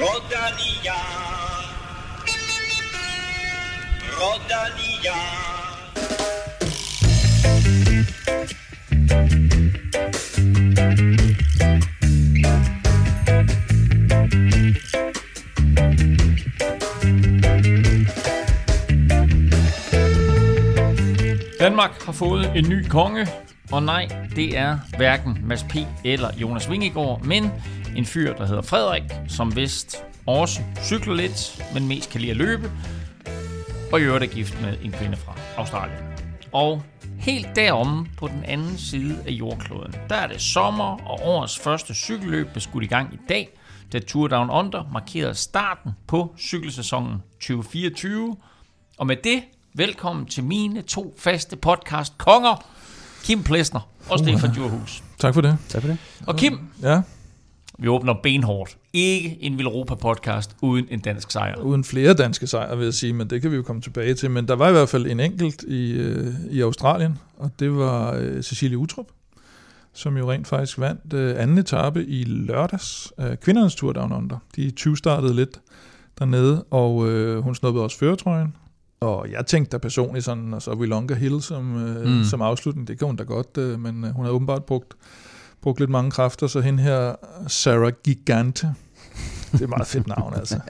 Rodalia. Rodalia. Danmark har fået en ny konge, og nej, det er hverken Mads P. eller Jonas Vingegaard, men en fyr, der hedder Frederik, som vist også cykler lidt, men mest kan lide at løbe, og i øvrigt er gift med en kvinde fra Australien. Og helt deromme på den anden side af jordkloden, der er det sommer, og årets første cykelløb blev skudt i gang i dag, da Tour Down Under markerede starten på cykelsæsonen 2024. Og med det, velkommen til mine to faste podcast konger, Kim Plesner og Stefan Djurhus. Tak for det. Tak for det. Og Kim, Ja, vi åbner benhårdt. Ikke en Europa podcast uden en dansk sejr. uden flere danske sejre, vil jeg sige, men det kan vi jo komme tilbage til. Men der var i hvert fald en enkelt i, øh, i Australien, og det var øh, Cecilie Utrup, som jo rent faktisk vandt øh, anden etape i lørdags af kvindernes Tour Down Under. De 20 startede lidt dernede, og øh, hun snuppede også føretrøjen. Og jeg tænkte da personligt sådan, og så Willonga Hill som, øh, mm. som afslutning, det kan hun da godt, øh, men øh, hun har åbenbart brugt, brugt lidt mange kræfter, så hende her, Sarah Gigante, det er et meget fedt navn altså.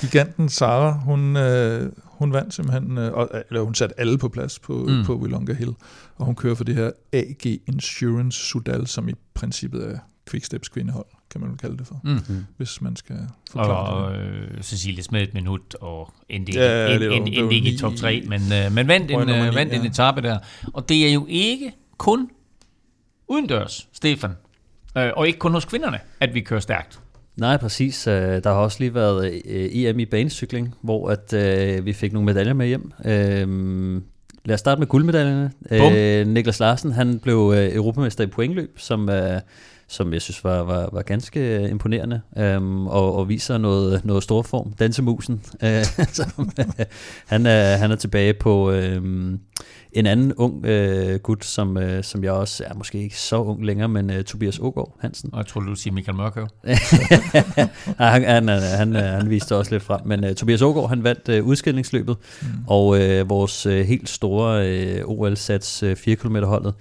Giganten Sarah, hun, øh, hun vandt simpelthen, øh, og, eller hun satte alle på plads på, Mm. på Willonga Hill, og hun kører for det her AG Insurance Sudal, som i princippet er Quicksteps kvindehold, kan man vel kalde det for, Mm. hvis man skal forklare det. Og øh, Cecilie smed et minut og endte ikke, Ja, endte, det var endte ikke i top 3, men, øh, men vandt, en, øh, vandt en ja. etape der. Og det er jo ikke kun udendørs, Stefan, øh, og ikke kun hos kvinderne, at vi kører stærkt. Nej, præcis. Øh, Der har også lige været øh, EM i banecykling, hvor at, øh, vi fik nogle medaljer med hjem. Øh, lad os starte med guldmedaljerne. Bum. Øh, Niklas Larsen, han blev øh, europamester i pointløb, som, øh, som jeg synes var, var, var ganske øh, imponerende, øhm, og, og viser noget, noget stor form. Dansemusen. Øh, som, øh, han, er, han er tilbage på øhm, en anden ung øh, gut, som, øh, som jeg også er måske ikke så ung længere, men øh, Tobias Ågaard Hansen. Og jeg tror, du ville sige Michael Mørkøv. Han, han, han, han, han viste også lidt frem. Men uh, Tobias Ågaard, han vandt uh, udskillingsløbet, mm. og uh, vores uh, helt store uh, OL-sats uh, 4 km holdet,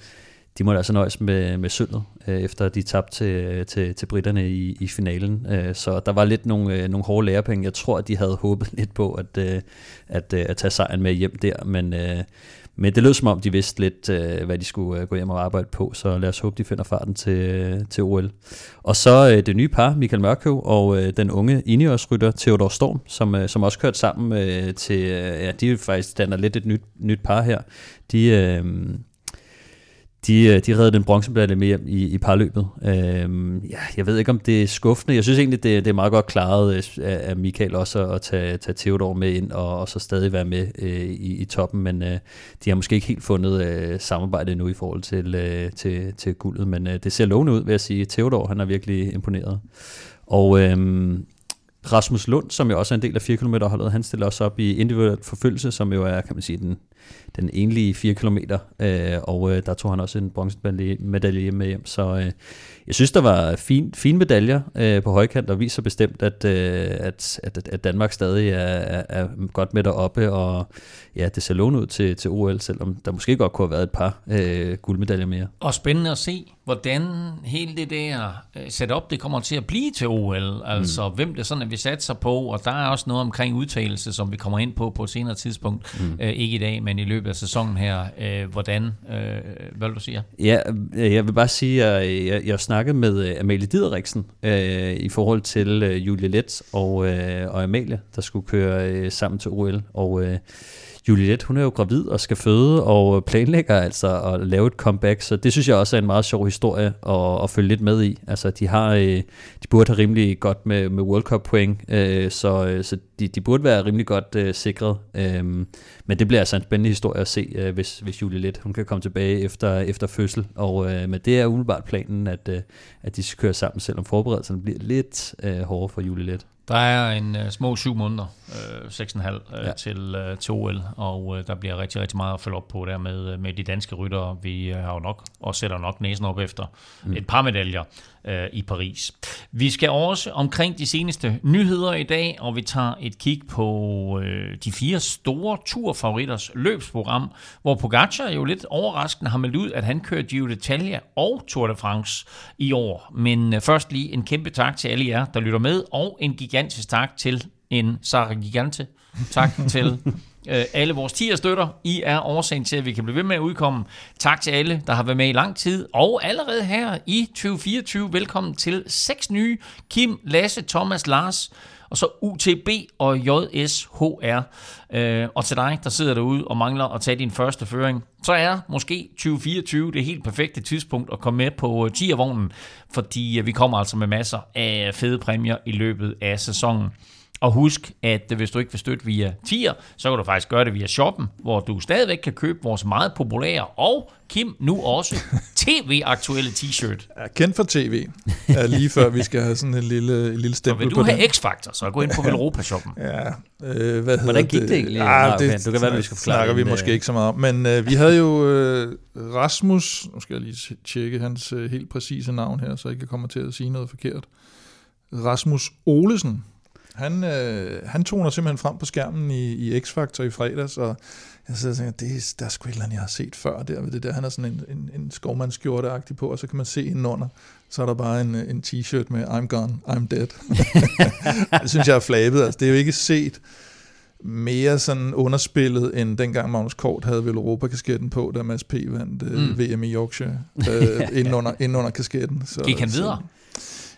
de måtte altså nøjes med, med sølvet, uh, efter de tabte til, til, til britterne i, i finalen. Uh, så der var lidt nogle, uh, nogle hårde lærepenge. Jeg tror, at de havde håbet lidt på at, uh, at, uh, at tage sejren med hjem der, men... Uh, men det lød som om, de vidste lidt, øh, hvad de skulle øh, gå hjem og arbejde på, så lad os håbe, de finder farten til, øh, til OL. Og så øh, det nye par, Michael Mørkøv og øh, den unge Ineos-rytter Theodor Storm, som, øh, som også kørte sammen øh, til, øh, ja, de faktisk danner lidt et nyt, nyt par her. De, øh, de, øh, de redde den bronzemedalje med hjem i, i parløbet. Øhm, ja, jeg ved ikke, om det er skuffende. Jeg synes egentlig, det, det er meget godt klaret øh, af af Michael også at tage, tage Theodor med ind og, og så stadig være med øh, i, i toppen, men øh, de har måske ikke helt fundet øh, samarbejde nu i forhold til, øh, til, til guldet, men øh, det ser lovende ud, vil jeg sige. Theodor, han er virkelig imponeret. Og øhm, Rasmus Lund, som jo også er en del af 4 km holdet, han stiller også op i individuel forfølgelse, som jo er, kan man sige, den, den enlige 4 km, øh, og øh, der tog han også en bronzemedalje med hjem, så øh, jeg synes, der var fin, fine medaljer øh, på højkant, og viser bestemt, at, øh, at, at, at Danmark stadig er, er, er godt med deroppe, og ja, det ser lovende ud til, til OL, selvom der måske godt kunne have været et par øh, guldmedaljer mere. Og spændende at se, hvordan hele det der øh, setup, det kommer til at blive til OL. Altså, mm. hvem det sådan, at vi satser på, og der er også noget omkring udtalelse, som vi kommer ind på på et senere tidspunkt. Mm. Øh, ikke i dag, men i løbet af sæsonen her. Øh, hvordan, øh, hvad vil du sige? Ja, øh, jeg vil bare sige, at jeg, jeg, jeg snakket med øh, Amalie Dideriksen øh, i forhold til øh, Julie Let og, øh, og Amalie, der skulle køre øh, sammen til OL. Og øh, Julie Let, hun er jo gravid og skal føde og planlægger altså at lave et comeback, så det synes jeg også er en meget sjov historie at, at følge lidt med i. Altså, de har, øh, de burde have rimelig godt med, med World Cup point, øh, så, øh, så de, de burde være rimelig godt øh, sikret. Øh, men det bliver altså en spændende historie at se, øh, hvis, hvis Julie Let, hun kan komme tilbage efter, efter fødsel. Og øh, men det er umiddelbart planen, at, øh, at de skal køre sammen, selvom forberedelserne bliver lidt øh, hårdere for Julie Let. Der er en uh, små syv måneder, uh, 6,5 uh, Ja. til, til OL, og uh, der bliver rigtig, rigtig meget at følge op på der med, med de danske ryttere. Vi uh, har jo nok, og sætter nok næsen op efter mm. et par medaljer øh, i Paris. Vi skal også omkring de seneste nyheder i dag, og vi tager et kig på øh, de fire store turfavoritters løbsprogram, hvor Pogacar jo lidt overraskende har meldt ud, at han kører Giro d'Italia og Tour de France i år. Men øh, først lige en kæmpe tak til alle jer, der lytter med, og en gigantisk tak til en Sarah Gigante. Tak til øh, alle vores 10 støtter. I er årsagen til, at vi kan blive ved med at udkomme. Tak til alle, der har været med i lang tid. Og allerede her i 2024, velkommen til seks nye. Kim, Lasse, Thomas, Lars, og så UTB og JSHR. Øh, og til dig, der sidder derude og mangler at tage din første føring, så er måske 2024 det helt perfekte tidspunkt at komme med på øh, tiervognen, fordi øh, vi kommer altså med masser af fede præmier i løbet af sæsonen. Og husk, at hvis du ikke vil støtte via tier, så kan du faktisk gøre det via shoppen, hvor du stadigvæk kan købe vores meget populære og Kim nu også tv-aktuelle t-shirt. Ja, kendt for tv. Ja, lige før vi skal have sådan en lille, en lille stempel på vil du have X-Factor, så gå ind på Velropa-shoppen. ja, øh, hvad Hvordan gik det egentlig? Ja, det, okay. Du kan være, vi skal forklare snakker vi måske ikke så meget om. Men øh, vi havde jo øh, Rasmus, nu skal jeg lige tjekke hans øh, helt præcise navn her, så jeg ikke kommer til at sige noget forkert. Rasmus Olesen, han, øh, han toner simpelthen frem på skærmen i, i X-Factor i fredags, og jeg sidder og tænker, det er, der er sgu et eller andet, jeg har set før der ved det der. Han har sådan en, en, en skovmandskjorte på, og så kan man se indenunder, så er der bare en, en t-shirt med I'm gone, I'm dead. det synes jeg er flabet. Altså, det er jo ikke set mere sådan underspillet, end dengang Magnus Kort havde vel Europa-kasketten på, da Mads P. vandt øh, mm. VM i Yorkshire, øh, inden, under, inden under kasketten. Så, Gik han videre? Så,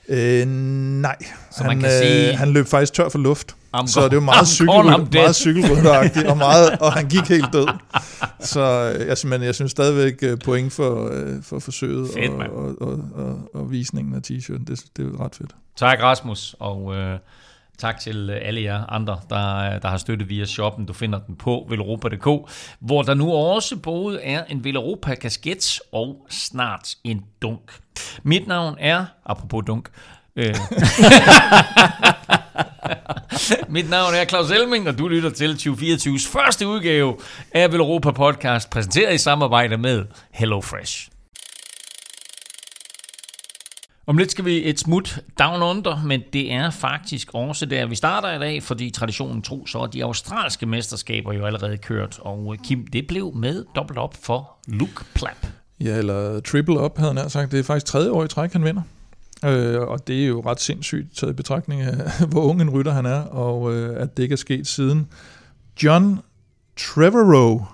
Øh, nej, så han, man kan øh, sige, han løb faktisk tør for luft. I'm så det var meget, cykel, meget cykelrytteragtigt, og, meget, og han gik helt død. Så altså, men jeg synes stadigvæk øh, point for, øh, for forsøget fedt, og, og, og, og, og visningen af t-shirten. Det, det er ret fedt. Tak Rasmus, og øh, tak til øh, alle jer andre, der, øh, der har støttet via shoppen. Du finder den på velropa.dk, hvor der nu også både er en Velropa-kasket og snart en dunk. Mit navn er, apropos dunk, øh, Mit navn er Claus Elming, og du lytter til 2024's første udgave af Velropa Podcast, præsenteret i samarbejde med HelloFresh. Om lidt skal vi et smut down under, men det er faktisk også der, vi starter i dag, fordi traditionen tro, så er de australske mesterskaber jo allerede kørt, og øh, Kim, det blev med dobbelt op for Luke Plapp. Ja, eller triple op, havde han sagt. Det er faktisk tredje år i træk, han vinder. Øh, og det er jo ret sindssygt taget i betragtning af, hvor ung en rytter han er, og øh, at det ikke er sket siden John Trevorrow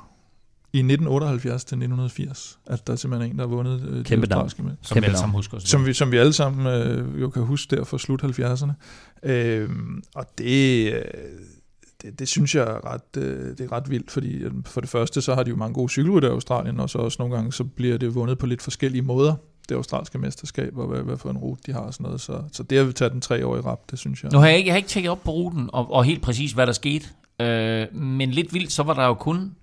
i 1978 til 1980, at der er simpelthen en, der har vundet øh, Kæmpe det australske med. Som Kæmpe vi alle sammen husker. Som vi, som vi alle sammen øh, jo kan huske der fra slut 70'erne. Øh, og det, øh, det, det synes jeg er ret, øh, det er ret vildt, fordi øh, for det første, så har de jo mange gode cykelrytter i Australien, og så også nogle gange, så bliver det vundet på lidt forskellige måder, det australske mesterskab, og hvad, hvad for en rute de har og sådan noget. Så, så det har vi taget den tre år i rap, det synes jeg. Nu har jeg ikke, jeg har ikke tjekket op på ruten, og, og helt præcis, hvad der skete. Øh, men lidt vildt, så var der jo kun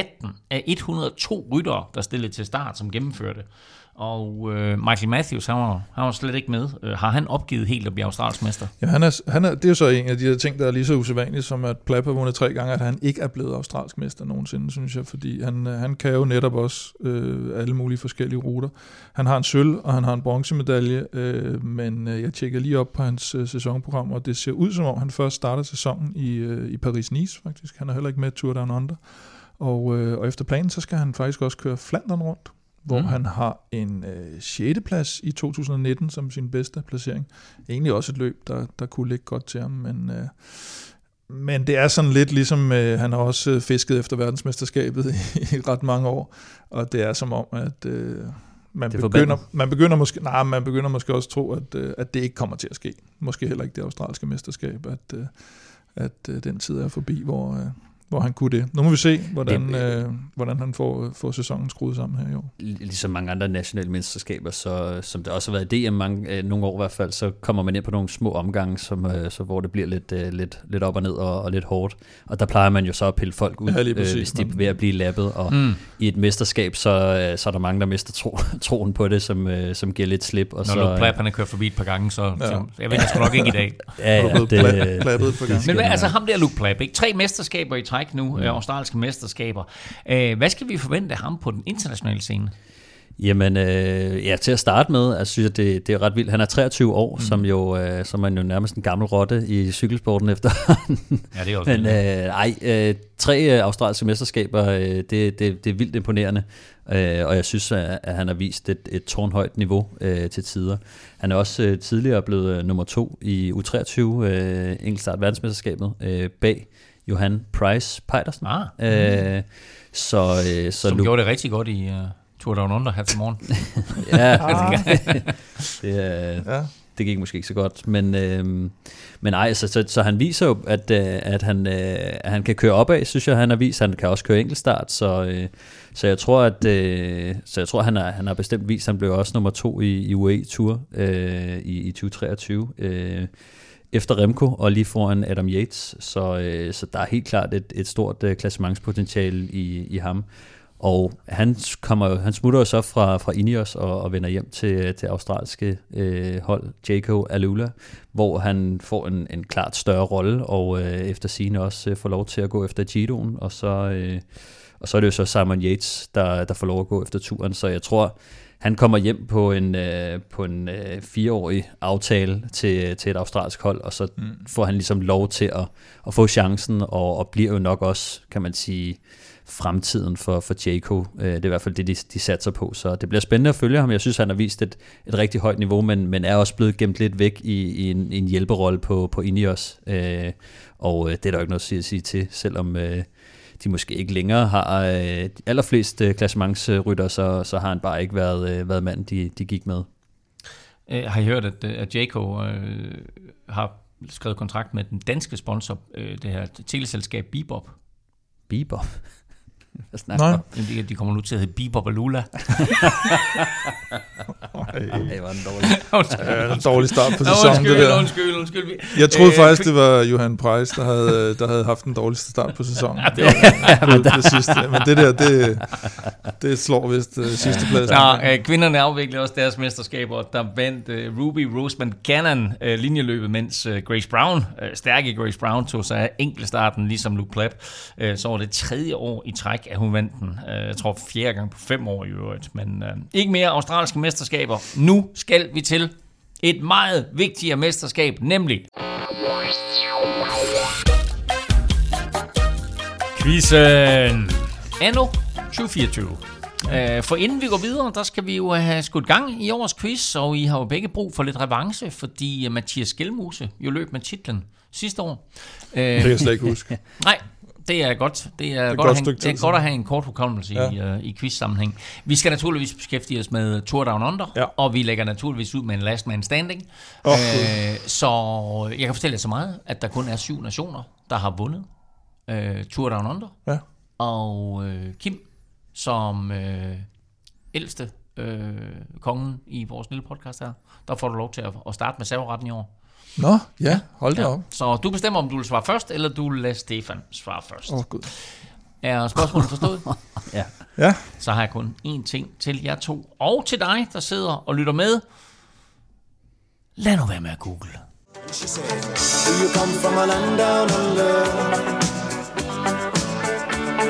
18 af 102 ryttere, der stillede til start, som gennemførte. Og øh, Michael Matthews, han var, han var slet ikke med. Øh, har han opgivet helt at blive australsk mester? Ja, han er, han er, det er jo så en af de der ting, der er lige så usædvanligt, som at Plapp har vundet tre gange, at han ikke er blevet australsk mester nogensinde, synes jeg, fordi han, øh, han kan jo netop også øh, alle mulige forskellige ruter. Han har en sølv, og han har en bronzemedalje, øh, men øh, jeg tjekker lige op på hans øh, sæsonprogram, og det ser ud som om, han først starter sæsonen i, øh, i Paris-Nice, faktisk. Han er heller ikke med Tour Down Under. Og, øh, og efter planen, så skal han faktisk også køre Flandern rundt, hvor mm. han har en øh, 6. plads i 2019 som sin bedste placering. Egentlig også et løb, der, der kunne ligge godt til ham, men, øh, men det er sådan lidt ligesom, øh, han har også øh, fisket efter verdensmesterskabet i, i ret mange år, og det er som om, at... Øh, man begynder, man begynder måske, nej, man begynder måske også at tro, at, øh, at det ikke kommer til at ske. Måske heller ikke det australske mesterskab, at, øh, at den tid er forbi, hvor, hvor han kunne det. Nu må vi se, hvordan, det, øh, hvordan han får, får sæsonen skruet sammen her i år. Ligesom mange andre nationale mesterskaber, så, som det også har været i DM mange, øh, nogle år i hvert fald, så kommer man ind på nogle små omgange, som, øh, så, hvor det bliver lidt, øh, lidt, lidt op og ned og, og lidt hårdt. Og der plejer man jo så at pille folk ud, ja, øh, hvis de er ved at blive lappet. Og mm. i et mesterskab, så, øh, så er der mange, der mister tro, troen på det, som, øh, som giver lidt slip. Og Når så, Luke Plapp, han har kørt forbi et par gange, så, ja. så jeg ved jeg sgu nok ikke i dag. ja, ja, det, det, Men altså ham der Luke Plapp, ikke? tre mesterskaber i træk nu, mm. australske mesterskaber. Øh, hvad skal vi forvente af ham på den internationale scene? Jamen, øh, ja, til at starte med, altså, synes jeg, det, det er ret vildt. Han er 23 år, mm. som jo øh, som er jo nærmest en gammel rotte i cykelsporten efter. Ja, det er også Men øh, ej, øh, tre øh, australske mesterskaber, øh, det, det, det er vildt imponerende. Øh, og jeg synes, at, at han har vist et, et tårnhøjt niveau øh, til tider. Han er også øh, tidligere blevet øh, nummer to i U23 øh, enkeltstart verdensmesterskabet øh, bag Johan Price Pejdersen. Ah, Øh, så, øh, så som Lu- gjorde det rigtig godt i uh, Tour Down Under her til morgen. Ja, Ah. det, er, Ja. det gik måske ikke så godt, men, øh, men ej, så, så, så han viser jo, at, øh, at, han, øh, han kan køre opad, synes jeg, han har vist. Han kan også køre enkeltstart, så, øh, så jeg tror, at øh, så jeg tror, han har, han har bestemt vist, han blev også nummer to i, i UAE Tour øh, i, i 2023. Øh, efter Remco og lige foran Adam Yates, så, øh, så der er helt klart et, et stort øh, klassementspotentiale i, i ham. Og han, kommer, han smutter jo så fra, fra Ineos og, og vender hjem til til australske øh, hold, Jaco Alula, hvor han får en, en klart større rolle, og øh, efter sine også øh, får lov til at gå efter Gidoen, og så, øh, og så er det jo så Simon Yates, der, der får lov at gå efter turen, så jeg tror, han kommer hjem på en, øh, på en øh, fireårig aftale til, til et australsk hold, og så mm. får han ligesom lov til at, at få chancen, og, og bliver jo nok også, kan man sige, fremtiden for, for Jaco. Øh, Det er i hvert fald det, de, de satser på. Så det bliver spændende at følge ham. Jeg synes, han har vist et, et rigtig højt niveau, men, men er også blevet gemt lidt væk i, i, en, i en hjælperolle på, på Ineos. Øh, Og øh, det er der jo ikke noget at sige, at sige til, selvom øh, de måske ikke længere har øh, de allerflest øh, klassementsrytter, så, så har han bare ikke været, øh, været manden, de, de gik med. Øh, har I hørt, at, øh, at Jaco øh, har skrevet kontrakt med den danske sponsor, øh, det her teleselskab Bebop? Bieber. Hvad snakker Nej. Jamen, De, de kommer nu til at hedde Bebop og Lula. Ej, var den dårlig. Ja, en dårlig start på sæsonen, det undskyld, der. undskyld, undskyld. Vi- Jeg troede Øh, faktisk, det var Johan Price, der havde, der havde haft den dårligste start på sæsonen. Ja, det var, det, det sidste. Men det der, det, det slår vist uh, sidste plads. Nå, øh, kvinderne afviklede også deres mesterskaber. Der vandt øh, Ruby Roseman Gannon øh, linjeløbet, mens øh, Grace Brown, øh, stærke Grace Brown, tog sig af enkeltstarten, ligesom Luke Clapp. Øh, så var det tredje år i træk, at hun vandt den. Øh, jeg tror fjerde gang på fem år i øvrigt. Men øh, ikke mere australske mesterskaber. Nu skal vi til et meget vigtigere mesterskab, nemlig Quizzen! Anno 2024. Øh, For inden vi går videre, der skal vi jo have skudt gang i årets quiz, og I har jo begge brug for lidt revanche, fordi øh, Mathias Gjelmose jo løb med titlen sidste år. Øh, Det kan jeg slet ikke huske. Nej, det er godt. Det er, et godt, godt at have, det er godt at have en kort hukommelse ja. I, uh, i quiz-sammenhæng. Vi skal naturligvis beskæftige os med Tour Down Under, Ja. og vi lægger naturligvis ud med en last man standing. Åh, øh, så jeg kan fortælle jer så meget, at der kun er syv nationer, der har vundet uh, Tour Down Under. Ja. Og uh, Kim, som uh, ældste uh, kongen i vores lille podcast her, der får du lov til at, at starte med serveretten i år. Nå, ja, hold da op. Så du bestemmer, om du vil svare først, eller du vil lade Stefan svare først. Åh, oh, gud. Er spørgsmålet forstået? Ja. Ja, Så har jeg kun én ting til jer to, og til dig, der sidder og lytter med. Lad nu være med at google. She said, Do you come from a land down under?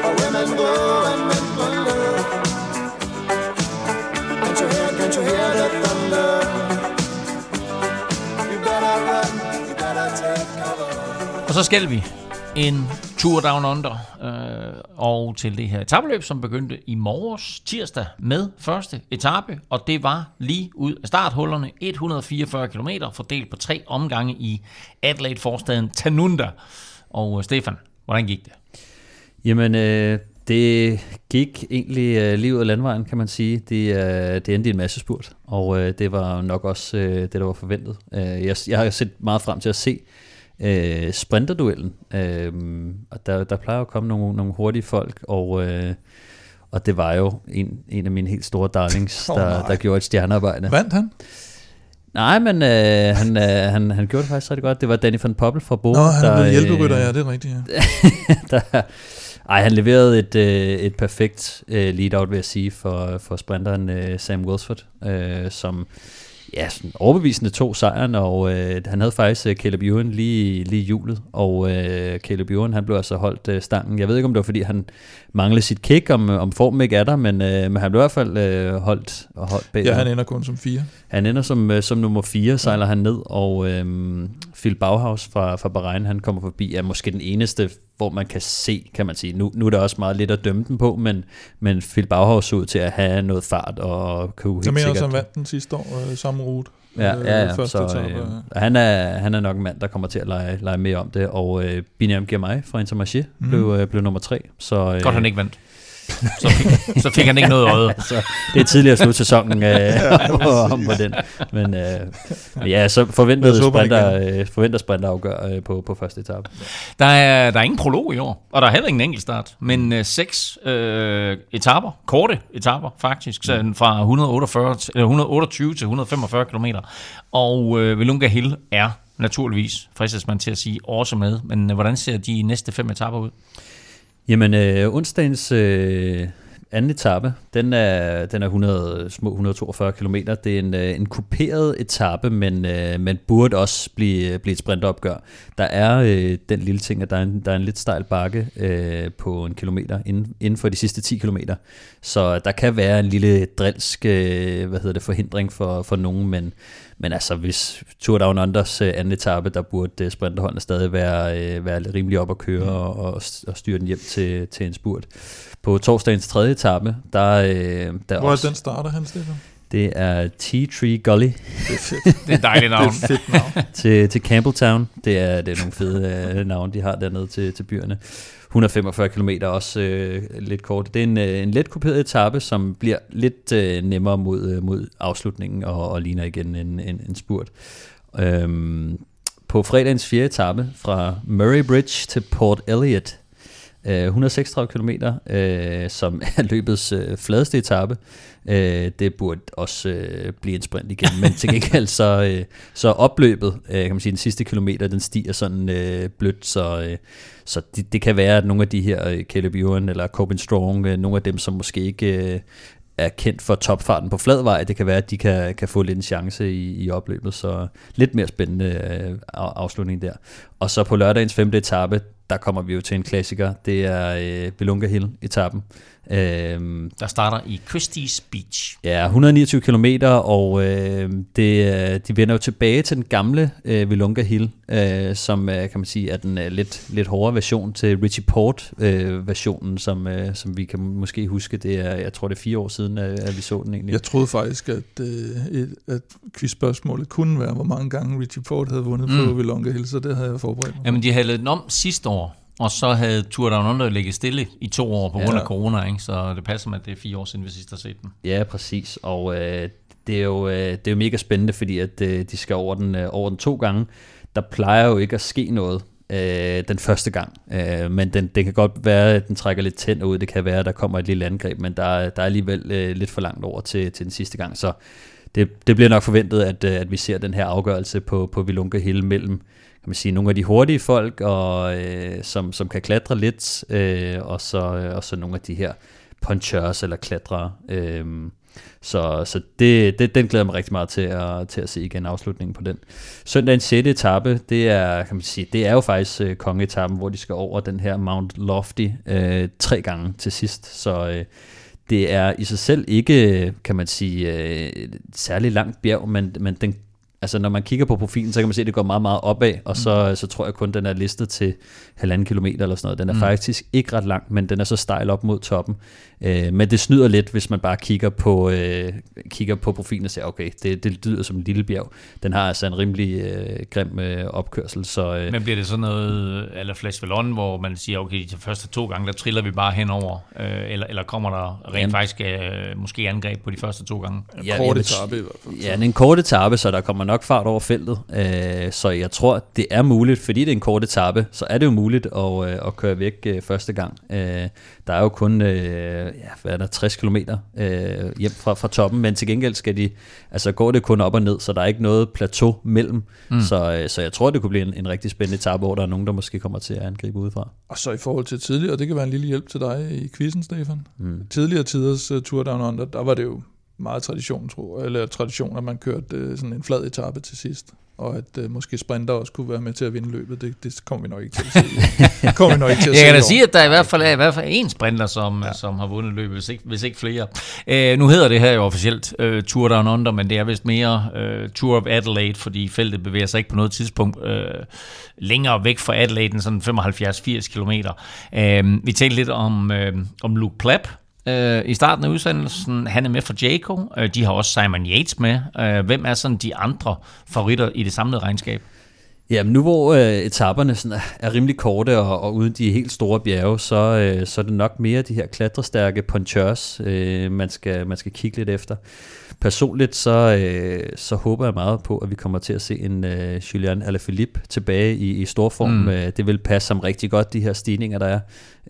Where women go and men Og så skal vi en tur Down Under, øh, og til det her etabeløb, som begyndte i morges tirsdag med første etape, og det var lige ud af starthullerne, 144 km fordelt på tre omgange i Adelaide-forstaden Tanunda. Og øh, Stefan, hvordan gik det? Jamen, øh, det gik egentlig øh, lige ud af landvejen, kan man sige. Det, øh, det endte i en masse spurt, og øh, det var nok også øh, det, der var forventet. Øh, jeg, jeg har set meget frem til at se øh, sprinterduellen, øh, og der, der plejer at komme nogle, nogle hurtige folk, og, øh, og det var jo en, en af mine helt store darlings, Åh, der, der gjorde et stjernearbejde. vandt han? Nej, men øh, han, øh, han, han gjorde det faktisk rigtig godt. Det var Danny van Poppel fra Bo. Nå, han er blevet øh, hjælperytter, ja, det er rigtigt, ja. der, ej, han leverede et, øh, et perfekt øh, lead-out, vil jeg sige, for, for sprinteren øh, Sam Wilsford, øh, som ja, sådan overbevisende to sejren, og øh, han havde faktisk øh, Caleb Ewan lige, lige i hjulet, og øh, Caleb Ewan, han blev altså holdt øh, stangen. Jeg ved ikke, om det var, fordi han manglede sit kick, om, om formen ikke er der, men, øh, men han blev i hvert fald øh, holdt, holdt bag. Ja, han ender kun som fire. Han ender som, øh, som nummer 4, sejler han ned, og øh, Phil Bauhaus fra, fra Bahrain, han kommer forbi, er måske den eneste, hvor man kan se, kan man sige. Nu, nu er der også meget lidt at dømme den på, men, men Phil Bauhaus så ud til at have noget fart og kunne helt Jeg mener, sikkert... som vandt den sidste år, øh, samme rute. Ja, Øh, ja, ja. første Så, etape. øh, han, er, han er nok en mand, der kommer til at lege, lege mere om det, og øh, Biniam Girmay fra Intermarché Mhm. blev, øh, blev nummer tre. Så, øh, Godt, han ikke vandt. Så fik, så fik han ikke noget øje. så det er tidligere slut sæsonen øh, om på den. Men øh, ja, så forventede sprinter, øh, forventer sprinter afgør øh, på, på første etape. Der er, der er ingen prolog i år, og der er heller ingen enkeltstart, men øh, seks øh, etaper, korte etaper faktisk, så fra 148, til- øh, 128 til 145 km. Og øh, Velunga Hill er naturligvis, fristes man til at sige, også med. Men øh, hvordan ser de næste fem etaper ud? Jamen, øh, onsdagens øh, anden etape, den er, den er 100, små 142 km. Det er en, øh, en kuperet etape, men, øh, men burde også blive, blive et sprintopgør. Der er øh, den lille ting, at der er en, der er en lidt stejl bakke øh, på en kilometer inden, inden for de sidste 10 km. Så der kan være en lille drilsk øh, hvad hedder det, forhindring for, for nogen, men, men altså hvis Tour Down Unders øh, anden etape, der burde øh, sprinterholdene stadig være, øh, være rimelig op at køre og, og, og styre den hjem til, til en spurt. På torsdagens tredje etape, der, øh, der Hvor er også, den starter, han, Stefan? Det er Tea Tree Gully Det er fedt. Det er et dejligt det er navn. fedt navn. til, til Campbelltown. Det er, det er nogle fede øh, navne, de har dernede til, til byerne. 145 km også øh, lidt kort. Det er en, øh, en let kuperet etape, som bliver lidt øh, nemmere mod, øh, mod afslutningen og, og ligner igen en, en, en spurt. Øhm, på fredagens fjerde etape fra Murray Bridge til Port Elliot, øh, 136 km, øh, som er løbets øh, fladeste etape. Øh, det burde også øh, blive en sprint igen, men til gengæld så, øh, så opløbet, øh, kan man sige, den sidste kilometer, den stiger sådan øh, blødt, så, øh, så det, det kan være, at nogle af de her, øh, Caleb Ewan eller Corbin Strong, øh, nogle af dem, som måske ikke øh, er kendt for topfarten på flad vej, det kan være, at de kan, kan få lidt en chance i, i opløbet, så lidt mere spændende øh, afslutning der. Og så på lørdagens femte etape, der kommer vi jo til en klassiker, det er øh, Belunga Hill-etappen. Øh, Der starter i Christie's Beach. Ja, 129 km, og øh, det, øh, de vender jo tilbage til den gamle øh, Vilunga Hill, øh, som øh, kan man sige er den øh, lidt, lidt hårdere version til Richie Port øh, versionen, som, øh, som vi kan måske huske. Det er, jeg tror det er fire år siden, øh, at vi så den egentlig. Jeg troede faktisk, at, øh, et, at quizspørgsmålet kunne være, hvor mange gange Richie Port havde vundet mm. på Vilonga Hill, så det havde jeg forberedt mig. Jamen, de havde lavet den om sidste år, og så havde Tour Down Under ligget stille i to år på grund Ja. af corona, ikke? så det passer med, at det er fire år siden, vi sidst har set den. Ja, præcis. Og øh, det, er jo, øh, det er jo mega spændende, fordi at, øh, de skal over den, øh, over den to gange. Der plejer jo ikke at ske noget øh, den første gang. Øh, men den, det kan godt være, at den trækker lidt tænder ud. Det kan være, at der kommer et lille angreb, men der, er- der er alligevel øh, lidt for langt over til, til den sidste gang. Så det, det bliver nok forventet, at, øh, at vi ser den her afgørelse på, på Vilunga Hill mellem kan man sige, nogle af de hurtige folk, og, øh, som, som kan klatre lidt, øh, og, så, øh, og så nogle af de her punchers eller klatrere. Øh, så så det, det, den glæder jeg mig rigtig meget til at, til at se igen afslutningen på den. Søndagens 6. etape, det er, kan man sige, det er jo faktisk øh, kongeetappen, hvor de skal over den her Mount Lofty øh, tre gange til sidst. Så øh, det er i sig selv ikke, kan man sige, øh, et særlig langt bjerg, men, men den, altså når man kigger på profilen, så kan man se, at det går meget, meget opad, og så, så tror jeg kun, den er listet til halvanden kilometer eller sådan noget. Den er mm. faktisk ikke ret lang, men den er så stejl op mod toppen. Øh, men det snyder lidt, hvis man bare kigger på, øh, kigger på profilen og siger, okay, det, det lyder som en lille bjerg. Den har altså en rimelig øh, grim øh, opkørsel, så... Øh, Men bliver det sådan noget, eller Flash Vallon, hvor man siger, okay, de første to gange, der triller vi bare henover, øh, eller, eller kommer der rent Jamen. faktisk øh, måske angreb på de første to gange? Ja, Kort etape i hvert fald. Ja, en kort etape, så der kommer nok fart over feltet. Øh, så jeg tror, det er muligt, fordi det er en kort etape, så er det jo muligt at, øh, at køre væk øh, første gang. Øh, der er jo kun øh, ja, hvad er der, 60 km øh, hjem fra, fra toppen, men til gengæld skal de, altså går det kun op og ned, så der er ikke noget plateau mellem. Mm. Så, øh, så jeg tror, det kunne blive en, en rigtig spændende etape, hvor der er nogen, der måske kommer til at angribe udefra. Og så i forhold til tidligere, det kan være en lille hjælp til dig i quizzen, Stefan. Mm. Tidligere tiders uh, Tour Down Under, der var det jo meget tradition, tror eller tradition, at man kørte øh, sådan en flad etape til sidst og at øh, måske sprinter også kunne være med til at vinde løbet. Det, det kommer vi nok ikke til at se. kommer vi nok ikke til at Jeg se kan da sige, at der i hvert fald er i hvert fald én sprinter, som, ja. som har vundet løbet, hvis ikke, hvis ikke flere. Øh, nu hedder det her jo officielt øh, Tour Down Under, men det er vist mere øh, Tour of Adelaide, fordi feltet bevæger sig ikke på noget tidspunkt øh, længere væk fra Adelaide end sådan 75-80 km. Øh, vi talte lidt om, øh, om Luke Plapp, øh, i starten af udsendelsen. Han er med for Jaco. Øh, de har også Simon Yates med. Øh, hvem er sådan de andre favoritter i det samlede regnskab? Jamen nu hvor øh, etaperne sådan er, rimelig korte og, og uden de helt store bjerge, så, øh, så er det nok mere de her klatrestærke ponchers, øh, man, skal, man skal kigge lidt efter. Personligt så, øh, så håber jeg meget på, at vi kommer til at se en øh, Julian Alaphilippe tilbage i, i stor form. Mm. Øh, det vil passe som rigtig godt, de her stigninger, der er.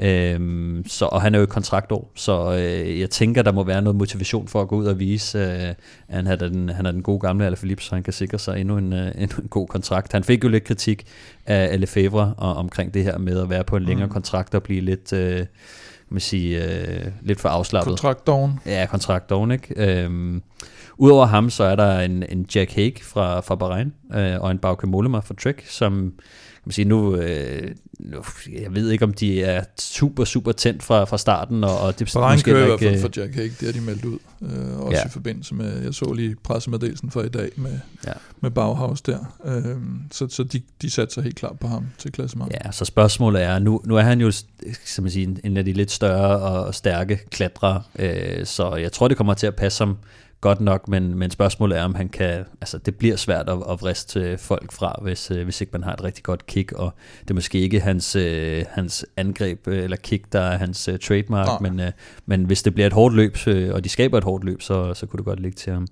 Øhm, så, og han er jo i kontraktår, så øh, jeg tænker, der må være noget motivation for at gå ud og vise, øh, at han er, den, han er den gode gamle Alaphilippe, så han kan sikre sig endnu en, øh, endnu en god kontrakt. Han fik jo lidt kritik af Lefebvre og, omkring det her med at være på en længere mm. kontrakt og blive lidt... Øh, man sige, øh, lidt for afslappet. Kontraktdoven. Ja, kontraktdoven, ikke? Øhm, Udover ham, så er der en, en Jack Hague fra, fra Bahrain, øh, og en Bauke Mollema fra Trek, som man sige, nu, øh, nu, jeg ved ikke, om de er super, super tændt fra, fra starten, og, og det Bahrain kører i hvert fald ikke, for Jack Hague, det har de meldt ud. Øh, også Ja. i forbindelse med, jeg så lige pressemeddelelsen for i dag med, Ja. med Bauhaus der. Øh, så så de, de satte sig helt klart på ham til klassement. Ja, så spørgsmålet er, nu, nu er han jo som man siger, en- af de lidt større og stærke klatrere, øh, så jeg tror, det kommer til at passe ham godt nok, men, men spørgsmålet er, om han kan, altså det bliver svært at, at vriste folk fra, hvis, øh, hvis ikke man har et rigtig godt kick, og det er måske ikke hans, øh, hans angreb øh, eller kick, der er hans øh, trademark, men, øh, men hvis det bliver et hårdt løb, øh, og de skaber et hårdt løb, så, så kunne det godt ligge til ham.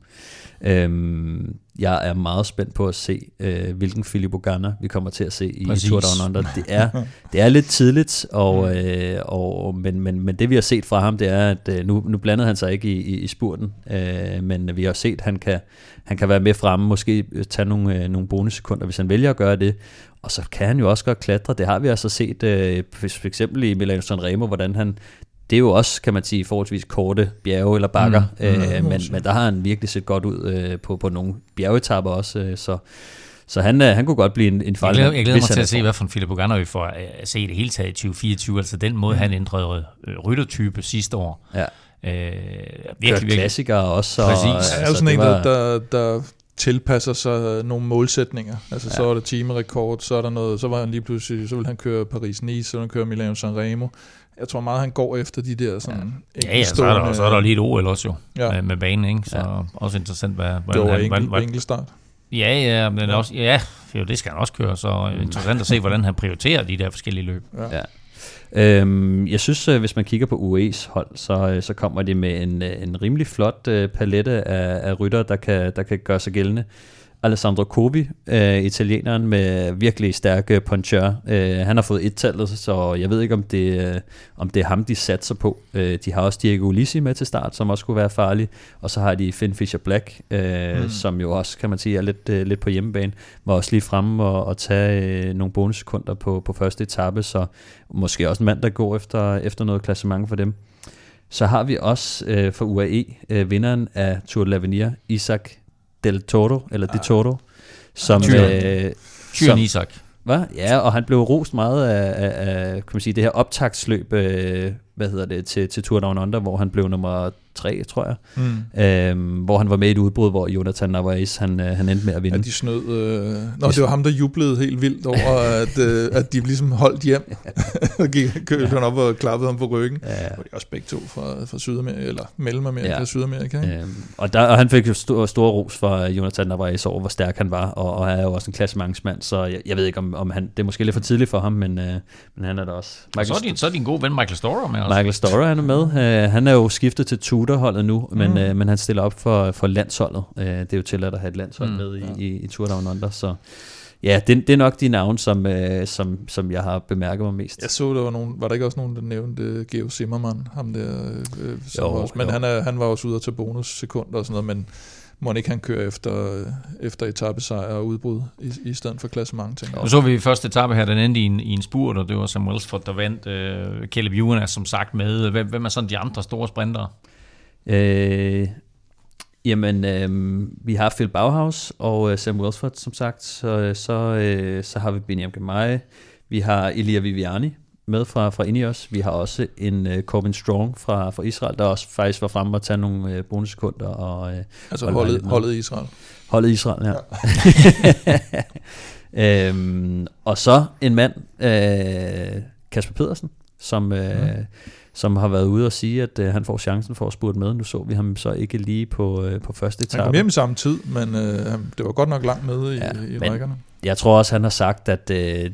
Øhm, jeg er meget spændt på at se, øh, hvilken Philip Ogana vi kommer til at se i Præcis. Tour Down Under. Det er, det er lidt tidligt, og, øh, og, men, men, men det vi har set fra ham, det er, at øh, nu, nu blandede han sig ikke i, i, i spurten, øh, men vi har set, at han kan, han kan være med fremme, måske tage nogle, øh, nogle bonussekunder, hvis han vælger at gøre det. Og så kan han jo også godt klatre. Det har vi altså set, øh, for for eksempel i Milano Sanremo, hvordan han det er jo også, kan man sige, forholdsvis korte bjerge eller bakker, mm, øh, men, men der har han virkelig set godt ud øh, på, på nogle bjergetapper også, øh, så, så han, øh, han kunne godt blive en, en Jeg farlig glæder, jeg glæder mig til at se, hvad for en Philip vi får øh, at se det hele taget i 2024. Altså den måde, han ændrede øh, ryttertype sidste år. Ja. Øh, virkelig, virkelig. klassikere også. Og, Præcis. Han er jo altså, sådan en, var- der, der, tilpasser sig nogle målsætninger. Altså, ja. så er der timerekord, så er der noget, så var han lige pludselig, så vil han køre Paris-Nice, så vil han køre Milano Sanremo. Jeg tror meget, han går efter de der sådan Ja, ja, så er, der, så er der lige et OL også jo, Ja. ja. med, med banen, ikke? Så Ja. ja. også interessant, hvad, Det hvordan var han, enkelt, hvordan, hvordan, enkelt start. Ja, ja, men også, ja, jo, det skal han også køre, så mm. interessant at se, hvordan han prioriterer de der forskellige løb. Ja. Øhm, jeg synes, øh, hvis man kigger på UAE's hold, så, øh, så kommer de med en, øh, en rimelig flot øh, palette af, af rytter, der kan, der kan gøre sig gældende. Alessandro Covi, øh, italieneren med virkelig stærke puncher. Øh, han har fået et-tallet, så jeg ved ikke, om det, øh, om det er ham, de satser på. Øh, de har også Diego Ulisi med til start, som også kunne være farlig. Og så har de Finn Fisher Black, øh, mm. som jo også, kan man sige, er lidt, øh, lidt på hjemmebane. Var også lige fremme og, og tage øh, nogle bonussekunder på, på første etape, så måske også en mand, der går efter, efter noget klassement for dem. Så har vi også øh, for UAE øh, vinderen af Tour de l'Avenir, Isaac Del Toro, eller De Toro, som... Tyren. Øh, Tyren Isak. hvad? Ja, og han blev rost meget af, af, af kan man sige, det her optagtsløb, øh, hvad hedder det, til, til Tour Down Under, hvor han blev nummer tre, tror jeg. Mm. Øhm, hvor han var med i et udbrud, hvor Jonathan Narvaez, han, øh, han endte med at vinde. Ja, de snød... Øh... Nå, det var ham, der jublede helt vildt over, at, øh, at de ligesom holdt hjem. og gik, kørte han op og klappede ham på ryggen. Ja. Og de er også begge to fra, fra Sydamerika, eller Mellemamerika Ja. ja. Sydamerika. Ikke? Øhm, og, der, og han fik jo stor, stor ros fra Jonathan Narvaez over, hvor stærk han var, og, og er jo også en klassementsmand, så jeg, jeg ved ikke, om, om han, det er måske lidt for tidligt for ham, men, øh, men han er der også. Og så er, din, så er din gode ven Michael Storer med os. Michael Storer han er med. Uh, han er jo skiftet til Tudor-holdet nu, men, uh, men han stiller op for, for landsholdet. Uh, det er jo til at have et landshold mm, Mm, med i, i, i Tour Down Under, så ja, det, det er nok de navne, som, uh, som, som jeg har bemærket mig mest. Jeg så, der var, nogen, var der ikke også nogen, der nævnte Geo Zimmermann, ham der, øh, som Jo, også, men jo. han, er, han var også ude at tage bonussekunder og sådan noget, men må ikke han køre efter, øh, efter etappesejr og udbrud i, i stedet for klassement, tænker Nu så vi første etape her, den endte i en, i en spurt, og det var Sam Welsford, der vandt. Øh, Caleb Ewan er som sagt med. Hvem, hvem er sådan de andre store sprintere? Øh, Jamen, øh, vi har Phil Bauhaus og øh, Sam Wilford, som sagt. Så, så, øh, så har vi Binyam Gemay. Vi har Elia Viviani med fra, fra Ineos. Vi har også en øh, Corbin Strong fra, fra Israel, der også faktisk var fremme og tage nogle øh, bonussekunder. Og, øh, Altså holde holdet, holdet i Israel. Holdet Israel, ja. ja. øhm, og så en mand, øh, Kasper Pedersen, som, øh, Mm. Som har været ude og sige, at øh, han får chancen for at spurte med. Nu så vi ham så ikke lige på, øh, på første Han kom etape. hjem samme tid, men øh, det var godt nok langt med i, Ja, i rækkerne. Jeg tror også, han har sagt, at øh,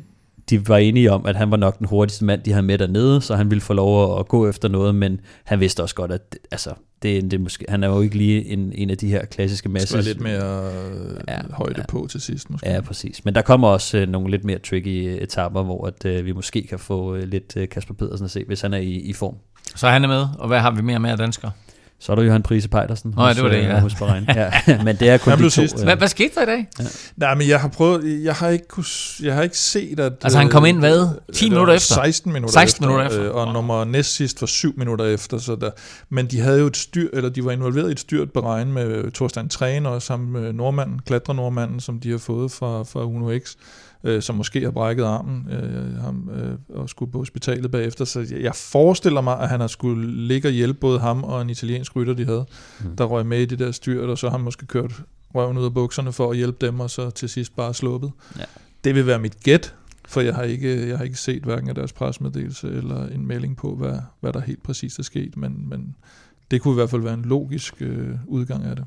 de var enige om, at han var nok den hurtigste mand, de havde med dernede, så han ville få lov at, gå efter noget, men han vidste også godt, at altså, det, det er måske, han er jo ikke lige en, en af de her klassiske Det skal masser. være lidt mere øh, Ja, højde ja. ja. på til sidst, måske. Ja, præcis. Men der kommer også øh, nogle lidt mere tricky etapper, hvor at, øh, vi måske kan få øh, lidt øh, Kasper Pedersen at se, hvis han er i, i form. Så han er med, og hvad har vi mere med af danskere? Så er der Johan Prise Pejdersen Nå, ja, hos, det var det, øh, ja. hos Bahrain. Ja, men det er kun de to. sidst. øh, Hvad, hvad skete der i dag? Nej, men jeg har prøvet, jeg har ikke, kunne, jeg har ikke set, at... Altså, han kom ind, hvad? 10 det minutter efter? 16 minutter 16 efter. minutter efter. Øh, og nummer næst sidst var 7 minutter efter. Så der, men de havde jo et styr, eller de var involveret i et styrt beregn med Thorstein Træn og sammen med nordmanden, klatrenordmanden, som de har fået fra, fra Uno X, øh, som måske har brækket armen øh, ham, øh, og skulle på hospitalet bagefter. Så jeg, jeg forestiller mig, at han har skulle ligge og hjælpe både ham og en italiensk rytter, de havde, Mm. mm. der røg med i det der styrt, og så har han måske kørt røven ud af bukserne for at hjælpe dem, og så til sidst bare sluppet. Ja. Det vil være mit gæt, for jeg har ikke, jeg har ikke set hverken af deres presmeddelelse eller en melding på, hvad, hvad der helt præcist er sket, men, men det kunne i hvert fald være en logisk øh, udgang af det.